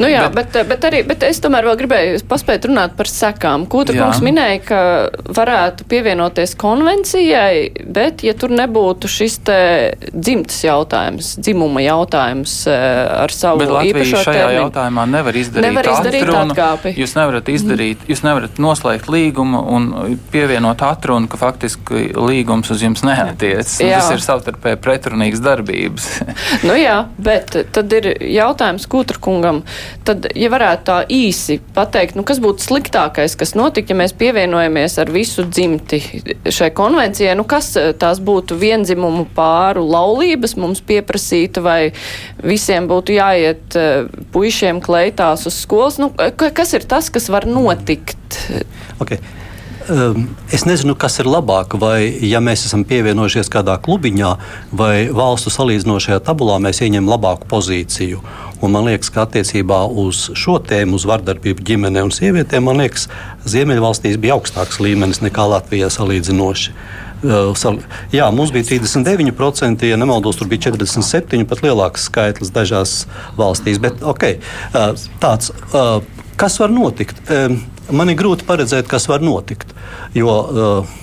Nu jā, bet, bet, bet, arī, bet es tomēr vēl gribēju paspēt runāt par sekām. Kūtra kungs minēja, ka varētu pievienoties konvencijai, bet ja tur nebūtu šis te dzimtas jautājums, dzimuma jautājums eh, ar savu bet īpašo šajā terminu. jautājumā nevar izdarīt, nevar izdarīt atrunu. atkāpi. Jūs nevarat izdarīt, mm. jūs nevarat noslēgt līgumu un pievienot atrunu, ka faktiski līgums uz jums neatiec. Tas ir savtarpēji pretrunīgas darbības. nu jā, bet tad ir jautājums, ko Kūtrkungam, tad, ja varētu tā īsi pateikt, nu, kas būtu sliktākais, kas notika, ja mēs pievienojamies ar visu dzimti šai konvencijai, nu, kas eh, tās būtu vienzimumu pāru laulības mums pieprasīta, vai visiem būtu jāiet uh, puišiem kleitās uz skolas, nu, kas ir tas, kas var notikt? Okay. Um, es nezinu, kas ir labāk, vai ja mēs esam pievienojušies kādā klubiņā, vai valstu salīdzinošajā tabulā mēs ieņemam labāku pozīciju. Un man liekas, ka attiecībā uz šo tēmu, uz vardarbību ģimenē un sievietēm, man liekas, Ziemeļvalstīs bija augstāks līmenis nekā Latvijā salīdzinoši. Uh, jā, mums bija 39%, ja nemaldos, tur bija 47%, pat lielāks skaitlis dažās valstīs. Bet, okay, uh, tāds, kas var notikt? Man ir grūti paredzēt, kas var notikt. Jo, uh,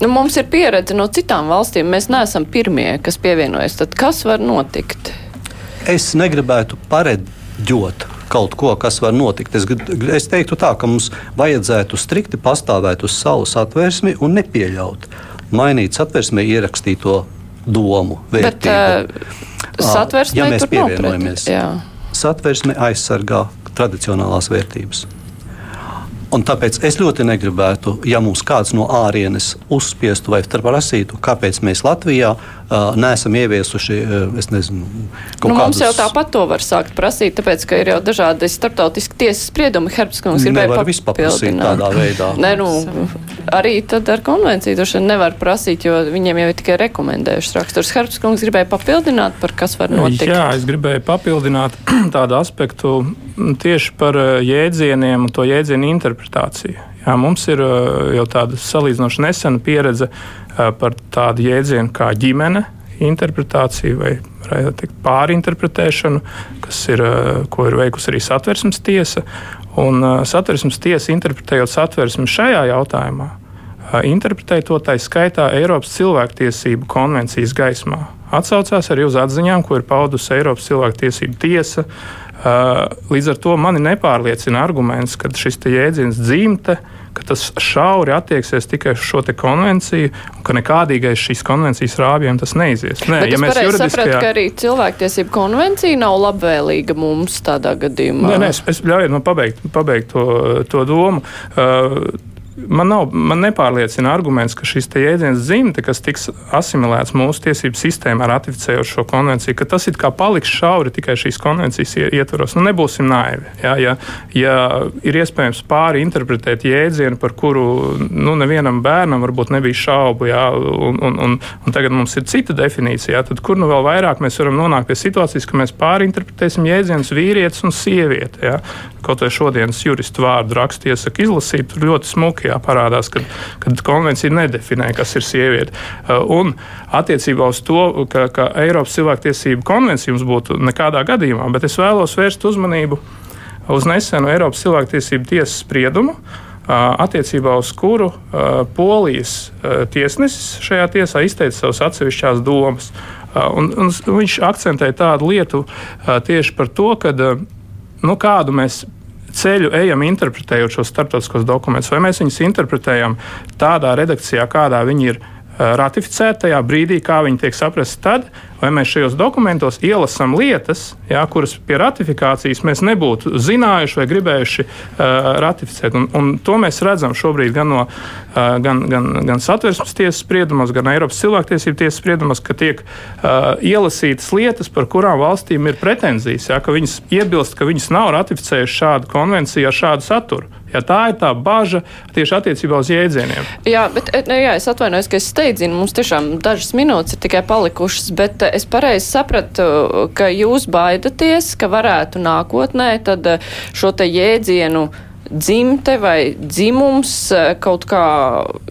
Nu, mums ir pieredze no citām valstīm. Mēs neesam pirmie, kas pievienojas. Tad kas var notikt? Es negribētu pareģot kaut ko, kas var notikt. Es, es teiktu, tā, ka mums vajadzētu strikti pastāvēt uz savu satversmi un nepieļaut mainīt satversmē ierakstīto domu. Vērtību. Bet, uh, satversmē ja mēs pievienojamies, satversme aizsargā tradicionālās vērtības. Un tāpēc es ļoti negribētu, ja mums kāds no ārienes uzspiestu vai prasītu, kāpēc mēs Latvijā uh, neesam ieviesuši, uh, es nezinu, kaut nu, kādus... Mums jau tāpat to var sākt prasīt, tāpēc, ka ir jau dažādi starptautiski tiesas spriedumi. Herbskungs gribēja Nevar vispār tādā veidā. ne, nu, arī tad ar konvenciju droši vien nevar prasīt, jo viņiem jau ir tikai rekomendējušas raksturs. Herbskungs gribēja papildināt, par kas var notikt. Jā, es gribēju papildināt tādu aspektu tieši par jēdzieniem un to jēdzienu interpretāciju. Jā, mums ir jau tāda salīdzinoši nesena pieredze par tādu jēdzienu kā ģimene, interpretāciju vai teikt, pārinterpretēšanu, kas ir, ko ir veikusi arī satversmes tiesa. Un satversmes tiesa interpretējot satversmi šajā jautājumā, interpretēja to tā skaitā Eiropas cilvēktiesību konvencijas gaismā. Atsaucās arī uz atziņām, ko ir paudusi Eiropas cilvēktiesību tiesa. Līdz ar to mani nepārliecina arguments, ka šis jēdziens dzimte ka tas šauri attieksies tikai uz šo konvenciju, un ka nekādīgais šīs konvencijas rābjiem tas neizies. Nē, Bet ja mēs juridiskajā... sapratu, ka arī cilvēktiesību konvencija nav labvēlīga mums tādā gadījumā. Nē, nē es, es ļaujiet man pabeigt, pabeigt to, to domu. Uh, man, nav, man nepārliecina arguments, ka šis jēdziens dzimte, kas tiks asimilēts mūsu tiesību sistēmā, ratificējot šo konvenciju, ka tas it kā paliks šauri tikai šīs konvencijas ietvaros. Nu, nebūsim naivi. Ja, ja, ja ir iespējams pāri interpretēt jēdzienu, par kuru nu, nevienam bērnam varbūt nebija šaubu, ja, un, un, un, un tagad mums ir cita definīcija, ja, tad kur nu vēl vairāk mēs varam nonākt pie situācijas, ka mēs pāri interpretēsim jēdzienus vīrietis un sieviete. Ja. Kaut vai šodienas juristu vārdu rakstu iesaka izlasīt, tur ļoti smuki ka jāparādās, ka, ka konvencija nedefinē, kas ir sieviete. Uh, un attiecībā uz to, ka, ka Eiropas cilvēktiesību konvencija mums būtu nekādā gadījumā, bet es vēlos vērst uzmanību uz nesenu Eiropas cilvēktiesību tiesas spriedumu. Uh, attiecībā uz kuru uh, polijas tiesnesis šajā tiesā izteica savas atsevišķās domas. Un, un viņš akcentēja tādu lietu tieši par to, ka nu, kādu mēs ceļu ejam interpretējot šos starptautiskos dokumentus, vai mēs viņus interpretējam tādā redakcijā, kādā viņi ir eh, ratificēti tajā brīdī, kā viņi tiek saprasti tad, vai mēs šajos dokumentos ielasām lietas, jā, kuras pie ratifikācijas mēs nebūtu zinājuši vai gribējuši uh, ratificēt. Un, un to mēs redzam šobrīd gan no uh, gan, gan, gan satversmes tiesas spriedumos, gan Eiropas cilvēktiesību tiesas spriedumos, ka tiek uh, ielasītas lietas, par kurām valstīm ir pretenzijas, jā, ka viņas iebilst, ka viņas nav ratificējušas šādu konvenciju ar šādu saturu. Ja tā ir tā bažas tieši attiecībā uz jēdzieniem. Jā, bet jā, es atvainojos, ka es steidzinu. Mums tiešām dažas minūtes ir tikai palikušas, bet es pareizi sapratu, ka jūs baidaties, ka varētu nākotnē eh, šo te jēdzienu dzimte vai dzimums eh, kaut kā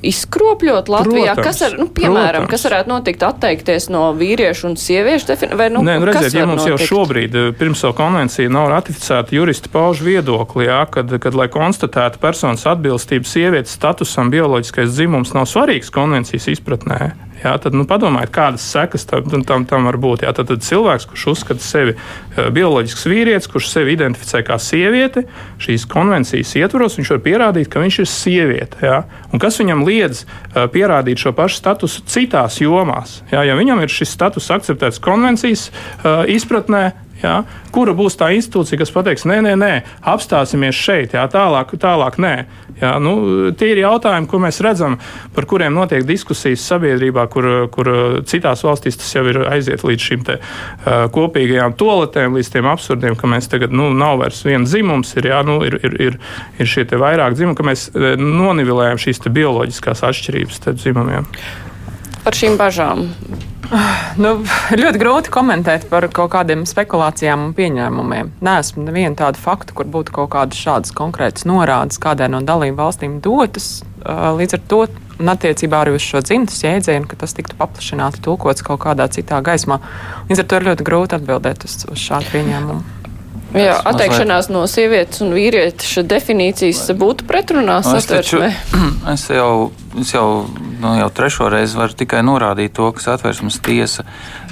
izkropļot Latvijā? Protams, kas ar, nu, piemēram, protams. kas varētu notikt atteikties no vīriešu un sieviešu definīcijas? Vai, nu, Nē, nu, redziet, ja mums notikt? jau šobrīd, eh, pirms savu konvenciju nav ratificēta juristi pauž viedokli, jā, kad, kad, lai konstatētu personas atbilstību sievietes statusam, bioloģiskais dzimums nav svarīgs konvencijas izpratnē. Jā, tad nu, padomājiet, kādas sekas tam, tam, tam var būt. Jā, tad, tad cilvēks, kurš uzskata sevi uh, bioloģisks vīrietis, kurš sevi identificē kā sievieti, šīs konvencijas ietvaros, viņš var pierādīt, ka viņš ir sieviete. Jā. Un kas viņam liedz uh, pierādīt šo pašu statusu citās jomās? Jā, ja viņam ir šis status akceptēts konvencijas uh, izpratnē, Jā, kura būs tā institūcija, kas pateiks, nē, nē, nē apstāsimies šeit, jā, tālāk, tālāk nē. Jā, nu, tie ir jautājumi, ko mēs redzam, par kuriem notiek diskusijas sabiedrībā, kur, kur citās valstīs tas jau ir aiziet līdz šīm te, uh, kopīgajām toaletēm, līdz tiem absurdiem, ka mēs tagad nu, nav vairs viens dzimums, ir, jā, nu, ir, ir, ir, ir šie vairāk dzimumi, ka mēs nonivelējam šīs bioloģiskās atšķirības starp dzimumiem. Par šīm bažām Nu, ļoti grūti komentēt par kaut kādiem spekulācijām un pieņēmumiem. Nē, esmu nevienu tādu faktu, kur būtu kaut kādas šādas konkrētas norādes kādai no dalību valstīm dotas. Līdz ar to un attiecībā arī uz šo dzimtas jēdzienu, ka tas tiktu paplašināti, tulkots kaut kādā citā gaismā. Līdz ar to ir ļoti grūti atbildēt uz, uz šādu pieņēmumu. Jā, atteikšanās no sievietes un vīrieša definīcijas būtu pretrunā nu, satversmē. Es jau, es jau, nu, jau trešo reizi varu tikai norādīt to, ka satversmes tiesa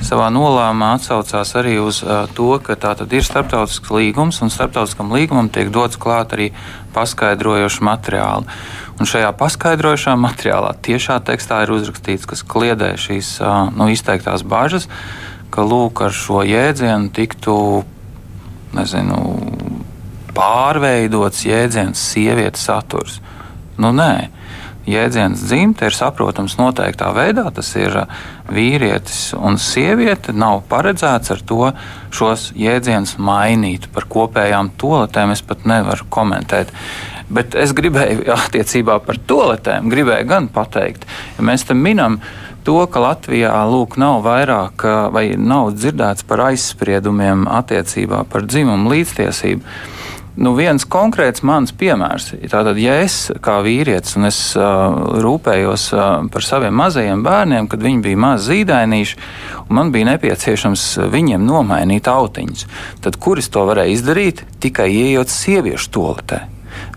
savā nolēmumā atsaucās arī uz uh, to, ka tā tad ir starptautisks līgums un starptautiskam līgumam tiek dots klāt arī paskaidrojoši materiāli. Un šajā paskaidrojošā materiālā tiešā tekstā ir uzrakstīts, kas kliedē šīs uh, nu, izteiktās bažas, ka lūk ar šo jēdzienu tiktu nezinu, pārveidots jēdziens sievietes saturs. Nu, nē. Jēdziens dzimta ir saprotams noteiktā veidā. Tas ir vīrietis un sieviete. Nav paredzēts ar to šos jēdzienus mainīt. Par kopējām toaletēm es pat nevaru komentēt. Bet es gribēju attiecībā par toaletēm, gribēju gan pateikt, ja mēs tam minam to, ka Latvijā lūk, nav vairāk vai nav dzirdēts par aizspriedumiem attiecībā par dzimumu līdztiesību. Nu, viens konkrēts mans piemērs tātad, ja es kā vīrietis un es uh, rūpējos uh, par saviem mazajiem bērniem, kad viņi bija mazi zīdainīši, un man bija nepieciešams viņiem nomainīt autiņus, tad kuris to varēja izdarīt? Tikai ieejot sieviešu toaletē.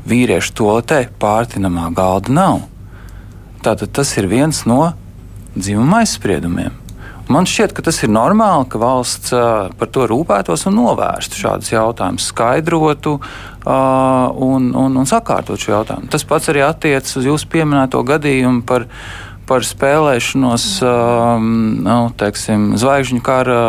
Vīriešu toaletē pārtinamā galda nav. Tātad tas ir viens no dzimuma aizspriedumiem. Man šķiet, ka tas ir normāli, ka valsts par to rūpētos un novērstu šādus jautājumus, skaidrotu un, un, un sakārtot šo jautājumu. Tas pats arī attiecas uz jūsu pieminēto gadījumu par, par spēlēšanos nu, teiksim, zvaigžņu kara,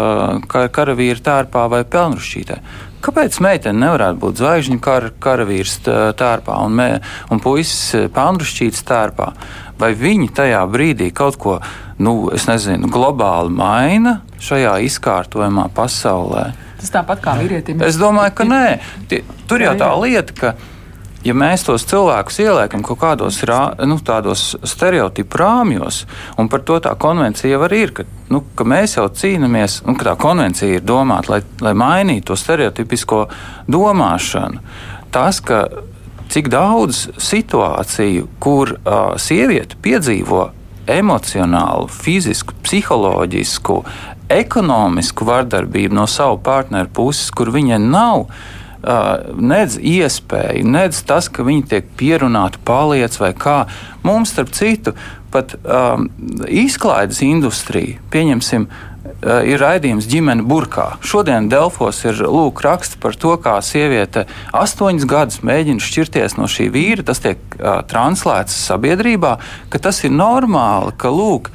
kar, karavīra tērpā vai pelnrušķītē. Kāpēc meitene nevarētu būt zvaigžņu kara, karavīrs tērpā un, me, un puisis pelnrušķītas tērpā? vai viņi tajā brīdī kaut ko, nu, es nezinu, globāli maina šajā izkārtojamā pasaulē. Tas tāpat kā vīrietim. Es domāju, ka nē. Tie, tur jau tā lieta, ka ja mēs tos cilvēkus ieliekam kaut kādos rā, nu, stereotipu rāmjos, un par to tā konvencija jau ir, ka, nu, ka mēs jau cīnāmies, un ka tā konvencija ir domāta, lai, lai mainītu to stereotipisko domāšanu. Tas, ka cik daudz situāciju, kur uh, sieviete piedzīvo emocionālu, fizisku, psiholoģisku, ekonomisku vardarbību no savu partneru puses, kur viņai nav nedz iespēja, nedz tas, ka viņi tiek pierunāti, paliec vai kā. Mums, starp citu, pat um, izklaides industrija, pieņemsim, Eh, ir raidījums ģimene burkā. Šodien Delfos ir lūk raksts par to, kā sieviete astoņus gadus mēģina šķirties no šī vīra. Tas tiek uh, translēts sabiedrībā, ka tas ir normāli, ka lūk.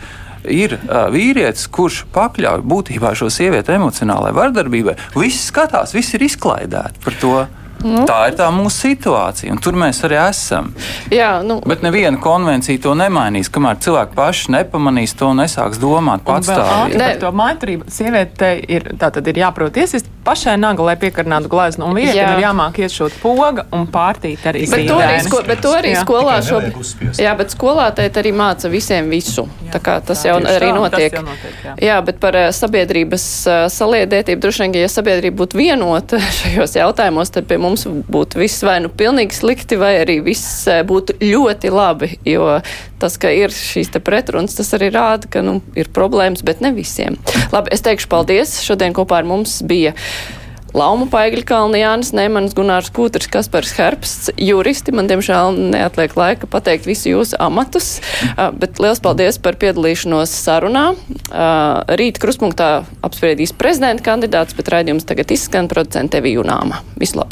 Ir uh, vīrietis, kurš pakļauj būtībā šo sievieti emocionālajai vardarbībai. Visi skatās, visi ir izklaidēti par to. Nu. Tā ir tā mūsu situācija, un tur mēs arī esam. Jā, nu. Bet neviena konvencija to nemainīs, kamēr cilvēki paši nepamanīs to un nesāks domāt patstāvīgi. Par to maitrību sieviete ir, ir jāprot iesaist pašai naga, lai piekarinātu gleznu, un vietam jā. ir jāmāk iešot poga un pārtīt arī bet to arī, sko, bet to arī jā. skolā šobrīd. Jā, bet skolā tēt arī māca visiem visu. Jā, tā kā tas jā, jau arī tā, notiek. Jau notiek jā. jā, bet par uh, sabiedrības uh, saliedētību droši vien, ja sabiedrība būtu vienota šajos jautājumos, tad pie mums mums būtu viss vai nu pilnīgi slikti, vai arī viss eh, būtu ļoti labi. Jo tas, ka ir šīs pretrunas, tas arī rāda, ka nu, ir problēmas, bet ne visiem. Labi, es teikšu paldies. Šodien kopā ar mums bija. Lauma Paigļa Kalna, Jānis Neimans, Gunārs Kūters, Kaspars Herbsts, juristi. Man, diemžēl, neatliek laika pateikt visu jūsu amatus, bet liels paldies par piedalīšanos sarunā. Rīt kruspunktā apspriedīs prezidenta kandidāts, bet raidījums tagad izskan producente Evija Junāma. Vislabāk!